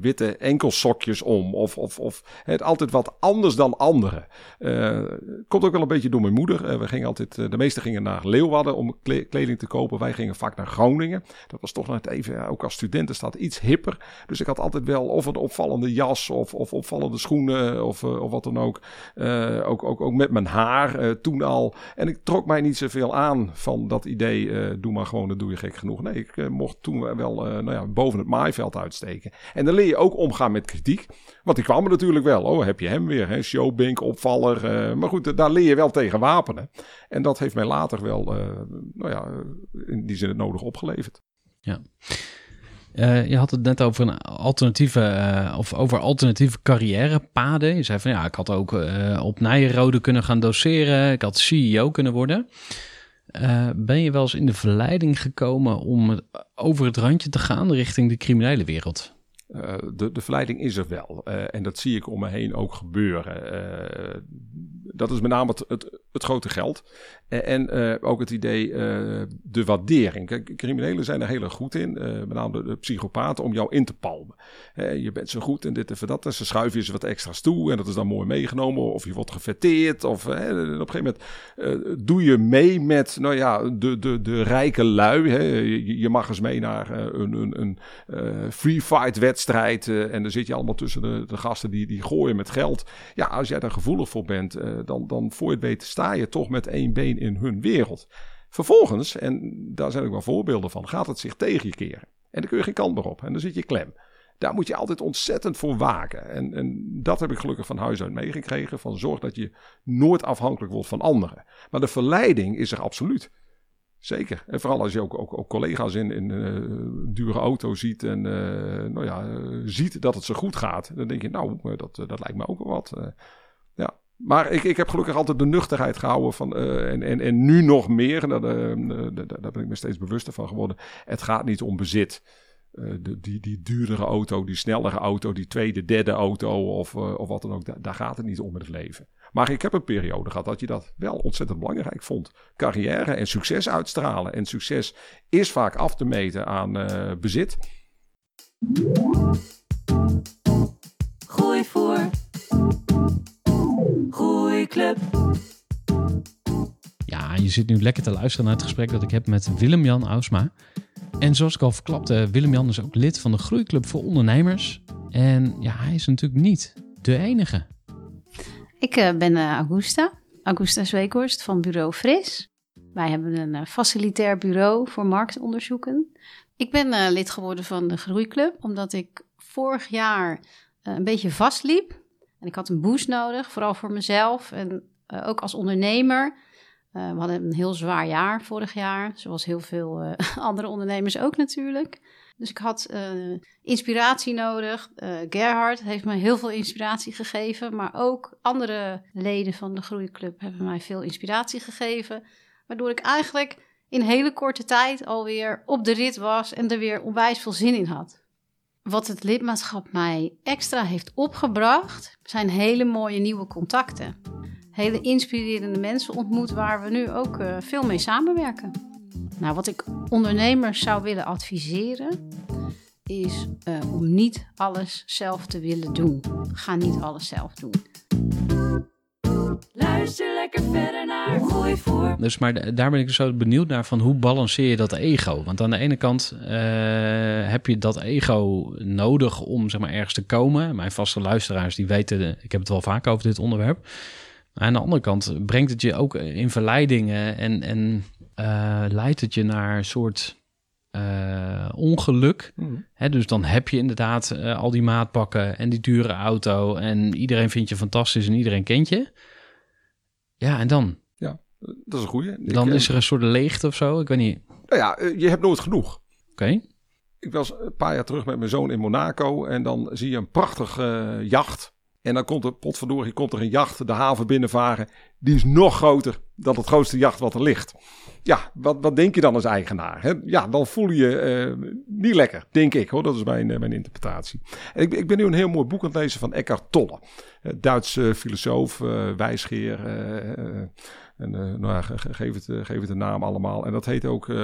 [SPEAKER 3] witte enkelsokjes om, of, of, of het altijd wat anders dan anderen. komt ook wel een beetje door mijn moeder. we gingen altijd, de meesten gingen naar Leeuwarden om kleding te kopen. Wij gingen vaak naar Groningen. Dat was toch net even, ook als studenten staat iets hipper. Dus ik had altijd wel of een opvallend opvallende jas of, of opvallende schoenen of, uh, of wat dan ook. Uh, ook, ook. Ook met mijn haar uh, toen al. En ik trok mij niet zoveel aan van dat idee, doe maar gewoon, dat doe je gek genoeg. Nee, ik mocht toen wel nou ja, boven het maaiveld uitsteken. En dan leer je ook omgaan met kritiek. Want die kwam er natuurlijk wel. Oh, heb je hem weer, hè? showbink, opvaller. maar goed, daar leer je wel tegen wapenen. En dat heeft mij later wel, nou ja, in die zin het nodig opgeleverd.
[SPEAKER 1] Ja. Uh, je had het net over een alternatieve uh, of over alternatieve carrièrepaden. Je zei van ja, ik had ook uh, op Nijenrode kunnen gaan doseren. Ik had CEO kunnen worden. ben je wel eens in de verleiding gekomen om over het randje te gaan richting de criminele wereld?
[SPEAKER 3] de, de verleiding is er wel. en dat zie ik om me heen ook gebeuren. Dat is met name het, het, grote geld. En uh, ook het idee, uh, de waardering. Kijk, criminelen zijn er heel erg goed in, uh, met name de, psychopaten, om jou in te palmen. je bent zo goed en dit en dat. En ze schuiven je ze wat extra's toe en dat is dan mooi meegenomen. Of je wordt gefetteerd. Of op een gegeven moment doe je mee met, nou ja, de, de, de rijke lui. Hè. Je, je, mag eens mee naar een, een, een free fight wedstrijd. en dan zit je allemaal tussen de, de gasten die, die gooien met geld. Ja, als jij daar gevoelig voor bent, dan, dan voor je het weet sta je toch met één been in hun wereld. Vervolgens, en daar zijn ook wel voorbeelden van, gaat het zich tegen je keren. En dan kun je geen kant meer op en dan zit je klem. Daar moet je altijd ontzettend voor waken. En, en dat heb ik gelukkig van huis uit meegekregen. Van zorg dat je nooit afhankelijk wordt van anderen. Maar de verleiding is er absoluut. Zeker. En vooral als je ook, ook, ook collega's in, een dure auto ziet en uh, nou ja, ziet dat het zo goed gaat. Dan denk je, nou, dat, dat lijkt me ook wel wat. Maar ik, ik heb gelukkig altijd de nuchterheid gehouden van, uh, en, en, en nu nog meer, en daar, ben ik me steeds bewuster van geworden. Het gaat niet om bezit. De, die, die duurdere auto, die snellere auto, die tweede, derde auto of, of wat dan ook, daar, daar gaat het niet om in het leven. Maar ik heb een periode gehad dat je dat wel ontzettend belangrijk vond. Carrière en succes uitstralen. En succes is vaak af te meten aan bezit.
[SPEAKER 2] Gooi voor Groeiclub.
[SPEAKER 1] Ja, je zit nu lekker te luisteren naar het gesprek dat ik heb met Willem-Jan Ausma. En zoals ik al verklapte, Willem-Jan is ook lid van de Groeiclub voor Ondernemers. En ja, hij is natuurlijk niet de enige.
[SPEAKER 4] Ik uh, ben uh, Augusta, Augusta Zweekhorst van bureau Fris. Wij hebben een uh, facilitair bureau voor marktonderzoeken. Ik ben lid geworden van de Groeiclub omdat ik vorig jaar een beetje vastliep en ik had een boost nodig, vooral voor mezelf en uh, ook als ondernemer. Eh, we hadden een heel zwaar jaar vorig jaar, zoals heel veel eh, andere ondernemers ook natuurlijk. Dus ik had eh, inspiratie nodig. Eh Gerhard heeft me heel veel inspiratie gegeven, maar ook andere leden van de Groeiclub hebben mij veel inspiratie gegeven. Waardoor ik eigenlijk in hele korte tijd alweer op de rit was en er weer onwijs veel zin in had. Wat het lidmaatschap mij extra heeft opgebracht, zijn hele mooie nieuwe contacten. Hele inspirerende mensen ontmoet waar we nu ook eh, veel mee samenwerken. Nou, wat ik ondernemers zou willen adviseren, is eh, om niet alles zelf te willen doen. Ga niet alles zelf doen.
[SPEAKER 2] Luister lekker verder naar Gooi voor.
[SPEAKER 1] Dus maar daar ben ik zo benieuwd naar van hoe balanceer je dat ego? Want aan de ene kant eh, heb je dat ego nodig om zeg maar ergens te komen. Mijn vaste luisteraars die weten, ik heb het wel vaak over dit onderwerp. Maar aan de andere kant brengt het je ook in verleidingen en, en eh, leidt het je naar een soort eh, ongeluk. Hè, dus dan heb je inderdaad al die maatpakken en die dure auto en iedereen vindt je fantastisch en iedereen kent je. Ja, en dan?
[SPEAKER 3] Dat is een goeie.
[SPEAKER 1] Dan
[SPEAKER 3] eh,
[SPEAKER 1] is er een soort leegte of zo. Ik weet niet.
[SPEAKER 3] Nou ja, eh, je hebt nooit genoeg.
[SPEAKER 1] Oké.
[SPEAKER 3] Ik was een paar jaar terug met mijn zoon in Monaco. En dan zie je een prachtig eh, jacht. En dan komt er, potverdorie, komt er een jacht de haven binnenvaren. Die is nog groter dan het grootste jacht wat er ligt. Ja, wat, wat denk je dan als eigenaar? Hè? Ja, dan voel je je eh, niet lekker, denk ik hoor. Dat is mijn, eh, mijn interpretatie. Ik, ik ben nu een heel mooi boek aan het lezen van Eckhart Tolle. Eh, Duitse filosoof, wijsgeer. En eh, nou ja, ge- ge- geef, het, eh, geef het een naam allemaal. En dat heet ook eh,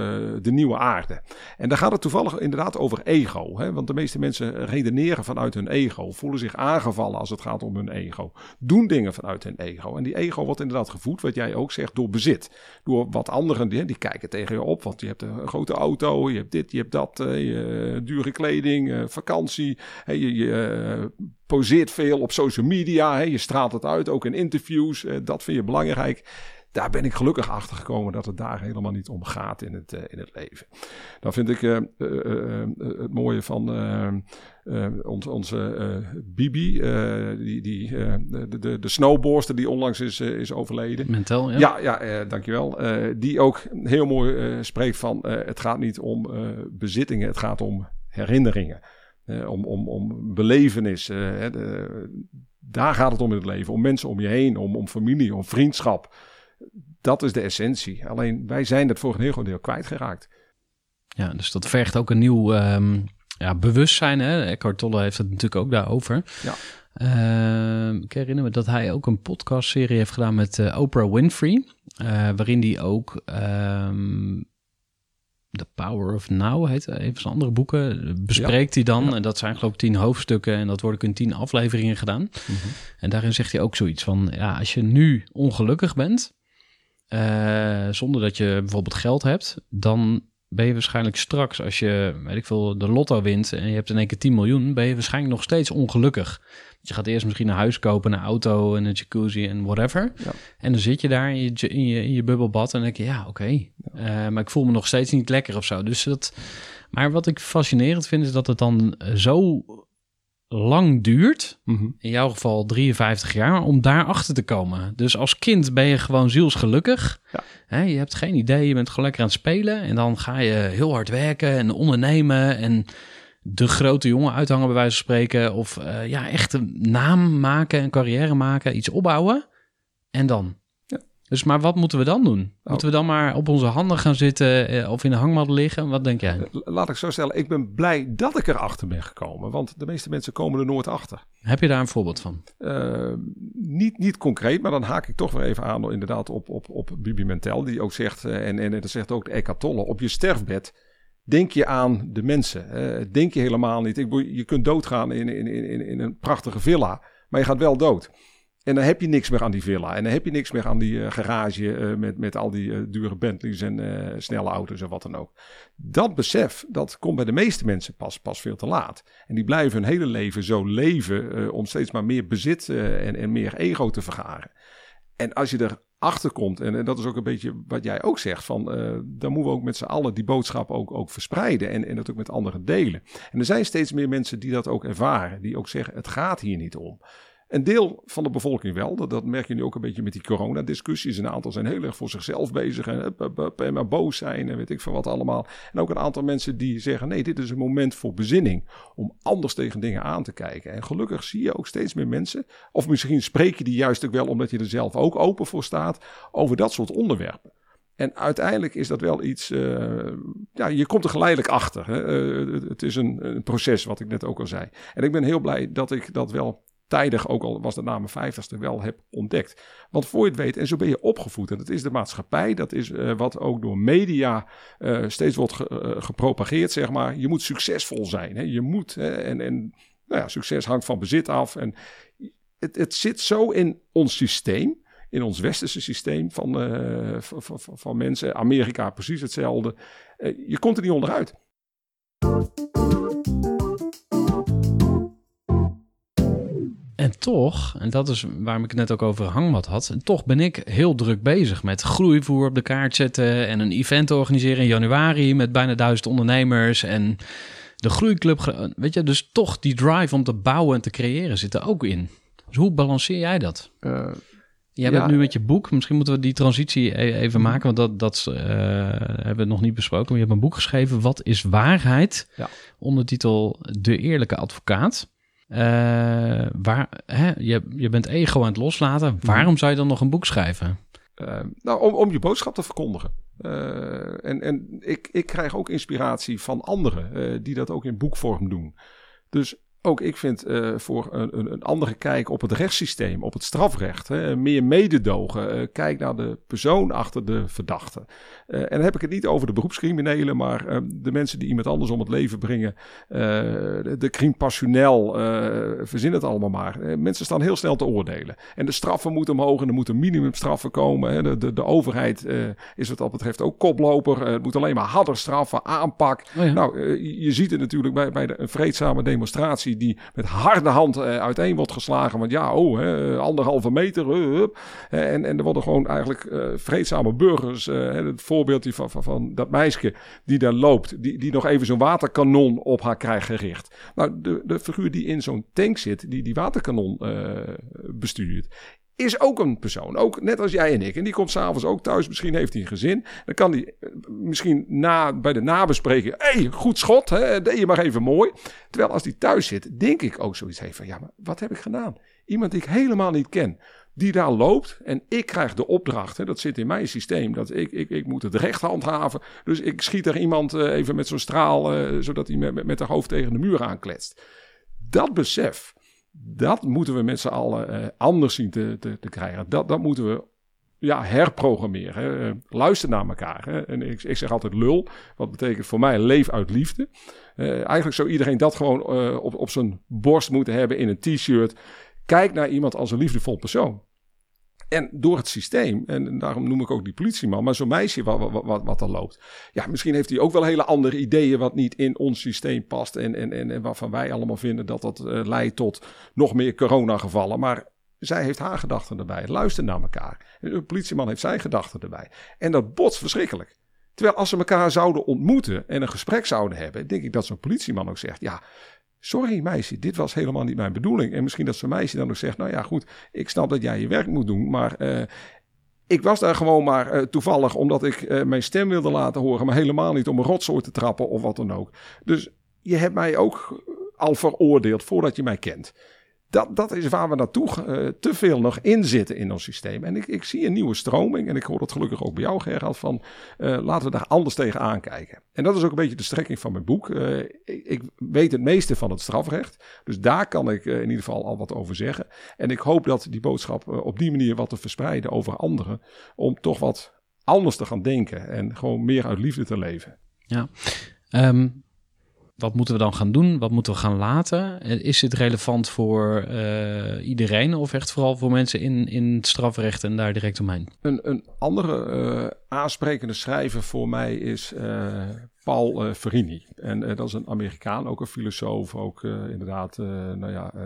[SPEAKER 3] De Nieuwe Aarde. En daar gaat het toevallig inderdaad over ego. Hè? Want de meeste mensen redeneren vanuit hun ego. Voelen zich aangevallen als het gaat om hun ego. Doen dingen vanuit hun ego. En die ego wordt inderdaad gevoed, wat jij ook zegt, door bezit. Door wat anderen, die, die kijken tegen je op. Want je hebt een grote auto, je hebt dit, je hebt dat. je, dure kleding, vakantie. hè, je poseert veel op social media. hè, je straalt het uit, ook in interviews. eh, dat vind je belangrijk daar ben ik gelukkig achter gekomen dat het daar helemaal niet om gaat in het, eh, in het leven. Dan vind ik eh, het mooie van ons, onze Bibi, die, die, de, de, de snowboardster die onlangs is, is overleden.
[SPEAKER 1] Mental, ja.
[SPEAKER 3] Ja, ja, dankjewel. Die ook heel mooi spreekt van het gaat niet om bezittingen, het gaat om herinneringen. Eh, om, om, om belevenis. eh, de- daar gaat het om in het leven. Om mensen om je heen, om, om familie, om vriendschap. Dat is de essentie. Alleen wij zijn dat voor een heel groot deel kwijtgeraakt.
[SPEAKER 1] Ja, dus dat vergt ook een nieuw ehm, ja, bewustzijn. Hè? Eckhart Tolle heeft het natuurlijk ook daarover.
[SPEAKER 3] Ja.
[SPEAKER 1] Ehm, ik herinner me dat hij ook een podcastserie heeft gedaan met eh, Oprah Winfrey. waarin hij ook ehm, The Power of Now heet een van zijn andere boeken. Bespreekt hij dan.
[SPEAKER 3] Ja.
[SPEAKER 1] En dat zijn geloof ik tien hoofdstukken. En dat wordt ook in tien afleveringen gedaan. En daarin zegt hij ook zoiets van... Ja, als je nu ongelukkig bent... eh, zonder dat je bijvoorbeeld geld hebt... dan ben je waarschijnlijk straks... als je, weet ik veel, de lotto wint... en je hebt in één keer 10 miljoen... ben je waarschijnlijk nog steeds ongelukkig. Je gaat eerst misschien een huis kopen, een auto... en een jacuzzi en whatever.
[SPEAKER 3] Ja.
[SPEAKER 1] En dan zit je daar in je, in je, in je bubbelbad... en denk je, ja, oké. Eh, maar ik voel me nog steeds niet lekker of zo. Dus dat... Maar wat ik fascinerend vind... is dat het dan eh, zo lang duurt in jouw geval 53 jaar, om daarachter te komen. Dus als kind ben je gewoon zielsgelukkig.
[SPEAKER 3] Ja.
[SPEAKER 1] Je hebt geen idee, je bent gewoon lekker aan het spelen. En dan ga je heel hard werken en ondernemen en de grote jongen uithangen bij wijze van spreken. Of eh, ja, echt een naam maken, een carrière maken, iets opbouwen. En dan?
[SPEAKER 3] Ja.
[SPEAKER 1] Dus maar wat moeten we dan doen? Moeten we dan maar op onze handen gaan zitten eh, of in de hangmat liggen? Wat denk jij?
[SPEAKER 3] Laat ik zo stellen, ik ben blij dat ik erachter ben gekomen. Want de meeste mensen komen er nooit achter.
[SPEAKER 1] Heb je daar een voorbeeld van?
[SPEAKER 3] Eh, niet, niet concreet, maar dan haak ik toch weer even aan inderdaad op, op, op Bibi Mentel. Die ook zegt, eh, en, en dat zegt ook de Eckhart Tolle, op je sterfbed denk je aan de mensen. Denk je helemaal niet. Ik, je kunt doodgaan in, in, in, in een prachtige villa, maar je gaat wel dood. En dan heb je niks meer aan die villa. En dan heb je niks meer aan die eh, garage eh, met, met al die eh, dure Bentleys en snelle auto's en wat dan ook. Dat besef, dat komt bij de meeste mensen pas, pas veel te laat. En die blijven hun hele leven zo leven om steeds maar meer bezit en, en meer ego te vergaren. En als je erachter komt, en, en dat is ook een beetje wat jij ook zegt, van, eh, dan moeten we ook met z'n allen die boodschap ook, ook verspreiden en, en dat ook met anderen delen. En er zijn steeds meer mensen die dat ook ervaren, die ook zeggen, het gaat hier niet om. Een deel van de bevolking wel. Dat, merk je nu ook een beetje met die coronadiscussies. Een aantal zijn heel erg voor zichzelf bezig en, en maar boos zijn en weet ik veel wat allemaal. En ook een aantal mensen die zeggen: nee, dit is een moment voor bezinning. Om anders tegen dingen aan te kijken. En gelukkig zie je ook steeds meer mensen. Of misschien spreek je die juist ook wel omdat je er zelf ook open voor staat. Over dat soort onderwerpen. En uiteindelijk is dat wel iets. eh, ja, je komt er geleidelijk achter. Hè? Eh, het- is een proces, wat ik net ook al zei. En ik ben heel blij dat ik dat wel tijdig, ook al was dat na mijn vijftigste, wel heb ontdekt. Want voor je het weet, en zo ben je opgevoed. En dat is de maatschappij, dat is eh, wat ook door media eh, steeds wordt eh, gepropageerd, zeg maar. Je moet succesvol zijn. Hè? Je moet, hè? en, en nou ja, succes hangt van bezit af. En het, het zit zo in ons systeem in ons westerse systeem van, van, van, mensen. Amerika precies hetzelfde. Je komt er niet onderuit.
[SPEAKER 1] Toch, en dat is waarom ik het net ook over hangmat had, en toch ben ik heel druk bezig met groeivoer op de kaart zetten en een event organiseren in januari met bijna duizend ondernemers en de groeiclub. Weet je, dus toch die drive om te bouwen en te creëren zit er ook in. Dus hoe balanceer jij dat?
[SPEAKER 3] Eh,
[SPEAKER 1] Jij
[SPEAKER 3] Ja.
[SPEAKER 1] bent nu met je boek. Misschien moeten we die transitie e- even maken, want dat, dat eh, hebben we nog niet besproken. Maar je hebt een boek geschreven, Wat is waarheid?
[SPEAKER 3] Ja.
[SPEAKER 1] Ondertitel De Eerlijke Advocaat. Eh, waar, hè, je, je bent ego aan het loslaten. Waarom zou je dan nog een boek schrijven?
[SPEAKER 3] eh, nou, om, om je boodschap te verkondigen. Eh, en en ik, ik krijg ook inspiratie van anderen die dat ook in boekvorm doen. Dus ook ik vind voor een, een, andere kijk op het rechtssysteem, op het strafrecht, hè, meer mededogen. kijk naar de persoon achter de verdachte. Eh, en dan heb ik het niet over de beroepscriminelen, maar eh, de mensen die iemand anders om het leven brengen. eh, de, de crime passionnel, verzin het allemaal maar. Mensen staan heel snel te oordelen. En de straffen moeten omhoog en er moeten minimumstraffen komen. Hè. De, de, de overheid is wat dat betreft ook koploper. Het moet alleen maar harder straffen, aanpak.
[SPEAKER 1] Oh ja.
[SPEAKER 3] Nou, je- ziet het natuurlijk bij, bij de, een vreedzame demonstratie die met harde hand uiteen wordt geslagen. Want ja, oh, hè, anderhalve meter. hup. En, en er worden gewoon eigenlijk vreedzame burgers. het voorbeeldje van, van, van dat meisje die daar loopt, die, die nog even zo'n waterkanon op haar krijgt gericht. Nou, de, de figuur die in zo'n tank zit, die die waterkanon eh, bestuurt, is ook een persoon. Ook net als jij en ik. En die komt s'avonds ook thuis. Misschien heeft hij een gezin. Dan kan hij eh, misschien na, bij de nabespreking... Hey, goed schot. Hè, deed je maar even mooi. Terwijl als hij thuis zit, denk ik ook zoiets heeft van... Ja, maar wat heb ik gedaan? Iemand die ik helemaal niet ken. Die daar loopt. En ik krijg de opdracht. Hè, dat zit in mijn systeem. Dat ik, ik, ik moet het recht handhaven. Dus ik schiet er iemand eh, even met zo'n straal... eh, zodat hij met, met, haar hoofd tegen de muur aankletst. Dat besef dat moeten we met z'n allen eh, anders zien te, te, te krijgen. Dat, dat moeten we ja, herprogrammeren. Hè. Luister naar elkaar. Hè. En ik, ik zeg altijd lul. Wat betekent voor mij leef uit liefde. Eigenlijk zou iedereen dat gewoon op, op zijn borst moeten hebben in een t-shirt. Kijk naar iemand als een liefdevol persoon. En door het systeem, en daarom noem ik ook die politieman, maar zo'n meisje wat, wat, wat, wat er loopt. Ja, misschien heeft hij ook wel hele andere ideeën wat niet in ons systeem past. En, en, en, en waarvan wij allemaal vinden dat dat eh, leidt tot nog meer coronagevallen. Maar zij heeft haar gedachten erbij. Luister naar elkaar. De politieman heeft zijn gedachten erbij. En dat botst verschrikkelijk. Terwijl als ze elkaar zouden ontmoeten en een gesprek zouden hebben, denk ik dat zo'n politieman ook zegt: Ja, sorry meisje, dit was helemaal niet mijn bedoeling. En misschien dat zo'n meisje dan ook zegt: Nou ja, goed, ik snap dat jij je werk moet doen, maar. eh, ik was daar gewoon maar eh, toevallig omdat ik eh, mijn stem wilde laten horen, maar helemaal niet om een rotzooi te trappen of wat dan ook. Dus je hebt mij ook al veroordeeld voordat je mij kent. Dat, dat is waar we naartoe eh, te veel nog in zitten in ons systeem. En ik, ik zie een nieuwe stroming, en ik hoor dat gelukkig ook bij jou, Gerald, van eh, laten we daar anders tegen aankijken. En dat is ook een beetje de strekking van mijn boek. Eh, ik, ik weet het meeste van het strafrecht, dus daar kan ik in ieder geval al wat over zeggen. En ik hoop dat die boodschap op die manier wat te verspreiden over anderen, om toch wat anders te gaan denken en gewoon meer uit liefde te leven.
[SPEAKER 1] Ja. Ehm, wat moeten we dan gaan doen? Wat moeten we gaan laten? Is dit relevant voor eh, iedereen of echt vooral voor mensen in, in het strafrecht en daar direct omheen?
[SPEAKER 3] Een, een andere eh, aansprekende schrijver voor mij is eh, Paul Verini. En dat is een Amerikaan, ook een filosoof, ook inderdaad, nou ja, Uh,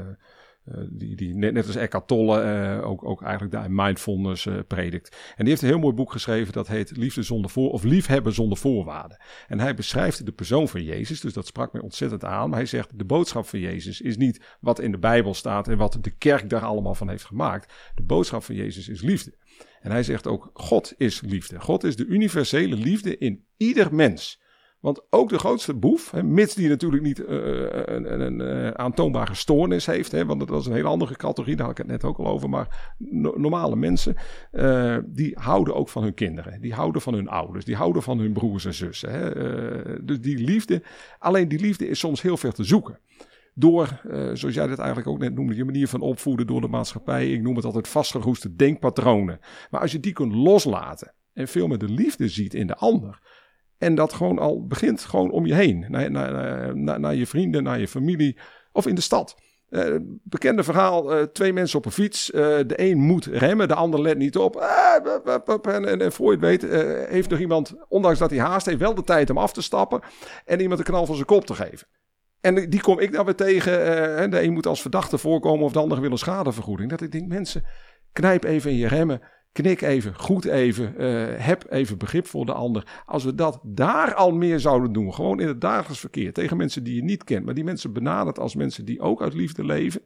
[SPEAKER 3] die, die net, net als Eckhart Tolle uh, ook, ook eigenlijk daar mindfulness uh, predikt. En die heeft een heel mooi boek geschreven dat heet Liefde zonder voor of Liefhebben zonder voorwaarden. En hij beschrijft de persoon van Jezus, dus dat sprak mij ontzettend aan. Maar hij zegt de boodschap van Jezus is niet wat in de Bijbel staat en wat de kerk daar allemaal van heeft gemaakt. De boodschap van Jezus is liefde. En hij zegt ook God is liefde. God is de universele liefde in ieder mens. Want ook de grootste boef, hè, mits die natuurlijk niet uh, een, een, een, uh, aantoonbare stoornis heeft, hè, want dat is een hele andere categorie, daar had ik het net ook al over, maar no normale mensen, die houden ook van hun kinderen, die houden van hun ouders, die houden van hun broers en zussen. Hè, dus die liefde, alleen die liefde is soms heel ver te zoeken. Door, zoals jij dat eigenlijk ook net noemde, je manier van opvoeden door de maatschappij, ik noem het altijd vastgeroeste denkpatronen. Maar als je die kunt loslaten en veel met de liefde ziet in de ander, en dat gewoon al begint gewoon om je heen. Naar, naar, naar, naar je vrienden, naar je familie of in de stad. Uh, bekende verhaal, uh, twee mensen op een fiets. Uh, de een moet remmen, de ander let niet op. En, en, en, voor je het weet heeft nog iemand, ondanks dat hij haast heeft, wel de tijd om af te stappen. En iemand een knal van zijn kop te geven. En die kom ik dan weer tegen. de een moet als verdachte voorkomen of de ander wil een schadevergoeding. Dat ik denk, mensen, knijp even in je remmen. Knik even, goed even, uh, heb even begrip voor de ander. Als we dat daar al meer zouden doen, gewoon in het dagelijks verkeer, tegen mensen die je niet kent, maar die mensen benadert als mensen die ook uit liefde leven,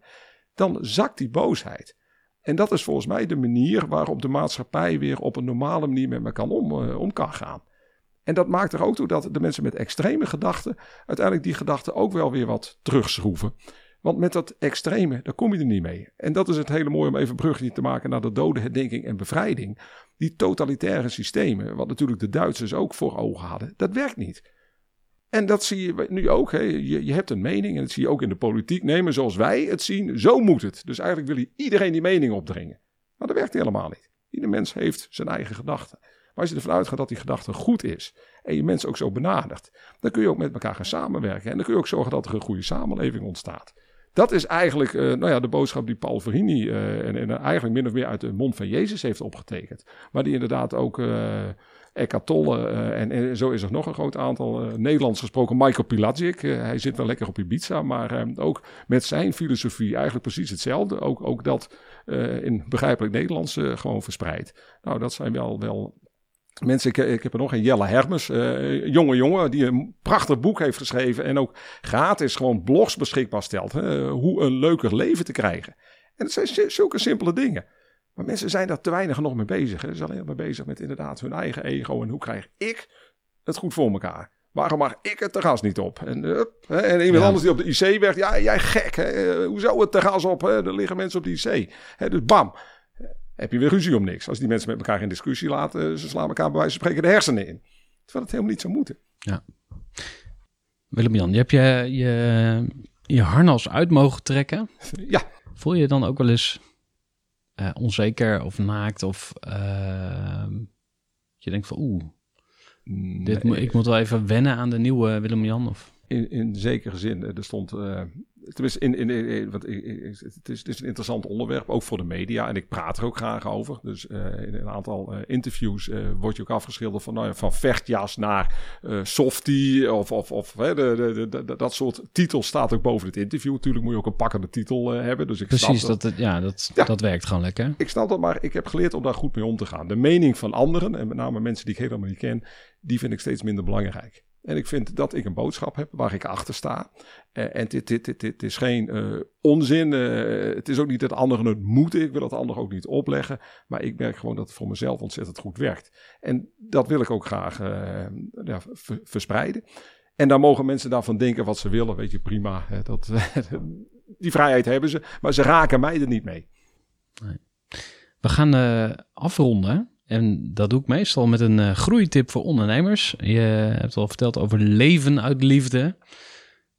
[SPEAKER 3] dan zakt die boosheid. En dat is volgens mij de manier waarop de maatschappij weer op een normale manier met me kan om, uh, om kan gaan. En dat maakt er ook toe dat de mensen met extreme gedachten uiteindelijk die gedachten ook wel weer wat terugschroeven. Want met dat extreme, daar kom je er niet mee. En dat is het hele mooie om even brugje te maken naar de dodenherdenking en bevrijding. Die totalitaire systemen, wat natuurlijk de Duitsers ook voor ogen hadden, dat werkt niet. En dat zie je nu ook. Hè. Je, je hebt een mening en dat zie je ook in de politiek. Nemen zoals wij het zien, zo moet het. Dus eigenlijk wil je iedereen die mening opdringen. Maar dat werkt helemaal niet. Ieder mens heeft zijn eigen gedachten. Maar als je ervan uitgaat dat die gedachte goed is en je mensen ook zo benadert, dan kun je ook met elkaar gaan samenwerken. En dan kun je ook zorgen dat er een goede samenleving ontstaat. Dat is eigenlijk uh, nou ja, de boodschap die Paul Verini uh, en, en, eigenlijk min of meer uit de mond van Jezus heeft opgetekend. Maar die inderdaad ook uh, en, zo is er nog een groot aantal Nederlands gesproken. Michael Pilacic, hij zit wel lekker op Ibiza, maar ook met zijn filosofie eigenlijk precies hetzelfde. Ook, ook dat in begrijpelijk Nederlands gewoon verspreid. Nou, dat zijn wel, wel Mensen, ik, ik, heb er nog een, Jelle Hermes, uh, jonge jongen, die een prachtig boek heeft geschreven en ook gratis gewoon blogs beschikbaar stelt. Hè, hoe een leuker leven te krijgen. En het zijn zulke simpele dingen. Maar mensen zijn daar te weinig nog mee bezig. Hè. Ze zijn alleen maar bezig met inderdaad hun eigen ego en hoe krijg ik het goed voor elkaar. Waarom mag ik het terras niet op? En, uh, en iemand ja. anders die op de IC werkt, ja, jij gek. Hè? Hoezo het terras op? Hè? Er liggen mensen op de IC. Hè, dus bam heb je weer ruzie om niks. Als die mensen met elkaar in discussie laten, ze slaan elkaar bij wijze van spreken de hersenen in. Terwijl het helemaal niet zou moeten.
[SPEAKER 1] Ja. Willem-Jan, je hebt je, je, je harnas uit mogen trekken.
[SPEAKER 3] Ja.
[SPEAKER 1] Voel je dan ook wel eens uh, onzeker of naakt of uh, je denkt van oeh, nee. dit, ik moet wel even wennen aan de nieuwe Willem-Jan? Of?
[SPEAKER 3] In, in zekere zin, er stond uh, Tenminste, in, in, in, wat, het, is, het is een interessant onderwerp, ook voor de media. En ik praat er ook graag over. Dus uh, in een aantal uh, interviews uh, word je ook afgeschilderd van, nou ja, van vechtjas naar softie. Of, of, of hè, de, de, de, dat soort titels staat ook boven het interview. Natuurlijk moet je ook een pakkende titel hebben. Dus ik
[SPEAKER 1] Precies, dat, dat, ja, dat, ja, dat werkt gewoon lekker.
[SPEAKER 3] Ik snap dat, maar ik heb geleerd om daar goed mee om te gaan. De mening van anderen, en met name mensen die ik helemaal niet ken, die vind ik steeds minder belangrijk. En ik vind dat ik een boodschap heb waar ik achter sta. Uh, en dit, dit, dit, is geen uh, onzin. Uh, het is ook niet dat anderen het moeten. Ik wil het anderen ook niet opleggen. Maar ik merk gewoon dat het voor mezelf ontzettend goed werkt. En dat wil ik ook graag ja, verspreiden. En daar mogen mensen daarvan denken wat ze willen. Weet je, prima. Hè, dat, die vrijheid hebben ze. Maar ze raken mij er niet mee.
[SPEAKER 1] Nee. We gaan afronden. En dat doe ik meestal met een uh, groeitip voor ondernemers. Je hebt al verteld over leven uit liefde.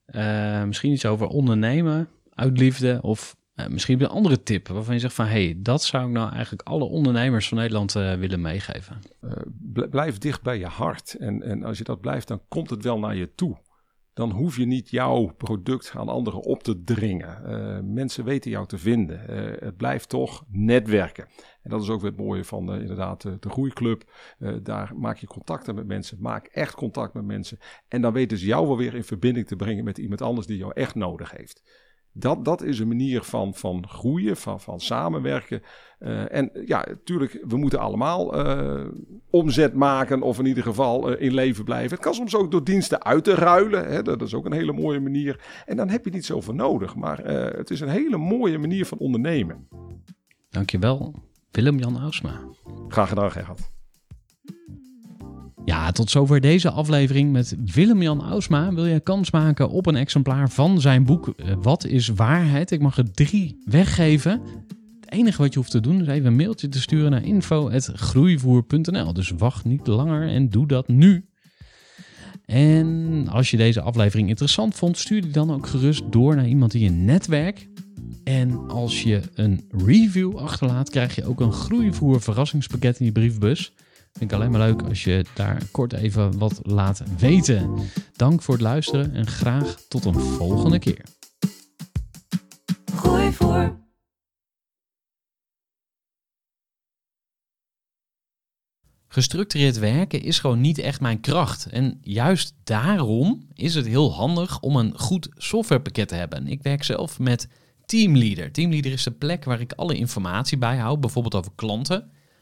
[SPEAKER 1] Uh, misschien iets over ondernemen uit liefde. Of uh, misschien een andere tip waarvan je zegt van... hé, hey, dat zou ik nou eigenlijk alle ondernemers van Nederland willen meegeven.
[SPEAKER 3] blijf dicht bij je hart. En, en als je dat blijft, dan komt het wel naar je toe dan hoef je niet jouw product aan anderen op te dringen. Uh, mensen weten jou te vinden. Uh, het blijft toch netwerken. En dat is ook weer het mooie van uh, inderdaad de Groeiclub. daar maak je contacten met mensen. Maak echt contact met mensen. En dan weten ze jou wel weer in verbinding te brengen met iemand anders die jou echt nodig heeft. Dat, dat is een manier van, van groeien, van, van samenwerken. Uh, en ja, natuurlijk, we moeten allemaal uh, omzet maken of in ieder geval uh, in leven blijven. Het kan soms ook door diensten uit te ruilen. Hè? Dat is ook een hele mooie manier. En dan heb je niet zoveel nodig. Maar het is een hele mooie manier van ondernemen.
[SPEAKER 1] Dankjewel, Willem-Jan Ausma.
[SPEAKER 3] Graag gedaan, Gerhard.
[SPEAKER 1] Ja, tot zover deze aflevering met Willem-Jan Ausma. Wil je kans maken op een exemplaar van zijn boek Wat is waarheid? Ik mag er drie weggeven. Het enige wat je hoeft te doen is even een mailtje te sturen naar info.groeivoer.nl. Dus wacht niet langer en doe dat nu. En als je deze aflevering interessant vond, stuur die dan ook gerust door naar iemand in je netwerk. En als je een review achterlaat, krijg je ook een groeivoer verrassingspakket in je briefbus. Vind ik alleen maar leuk als je daar kort even wat laat weten. Dank voor het luisteren en graag tot een volgende keer.
[SPEAKER 2] Gooi voor.
[SPEAKER 1] Gestructureerd werken is gewoon niet echt mijn kracht. En juist daarom is het heel handig om een goed softwarepakket te hebben. Ik werk zelf met Teamleader. Teamleader is de plek waar ik alle informatie bijhoud, bijvoorbeeld over klanten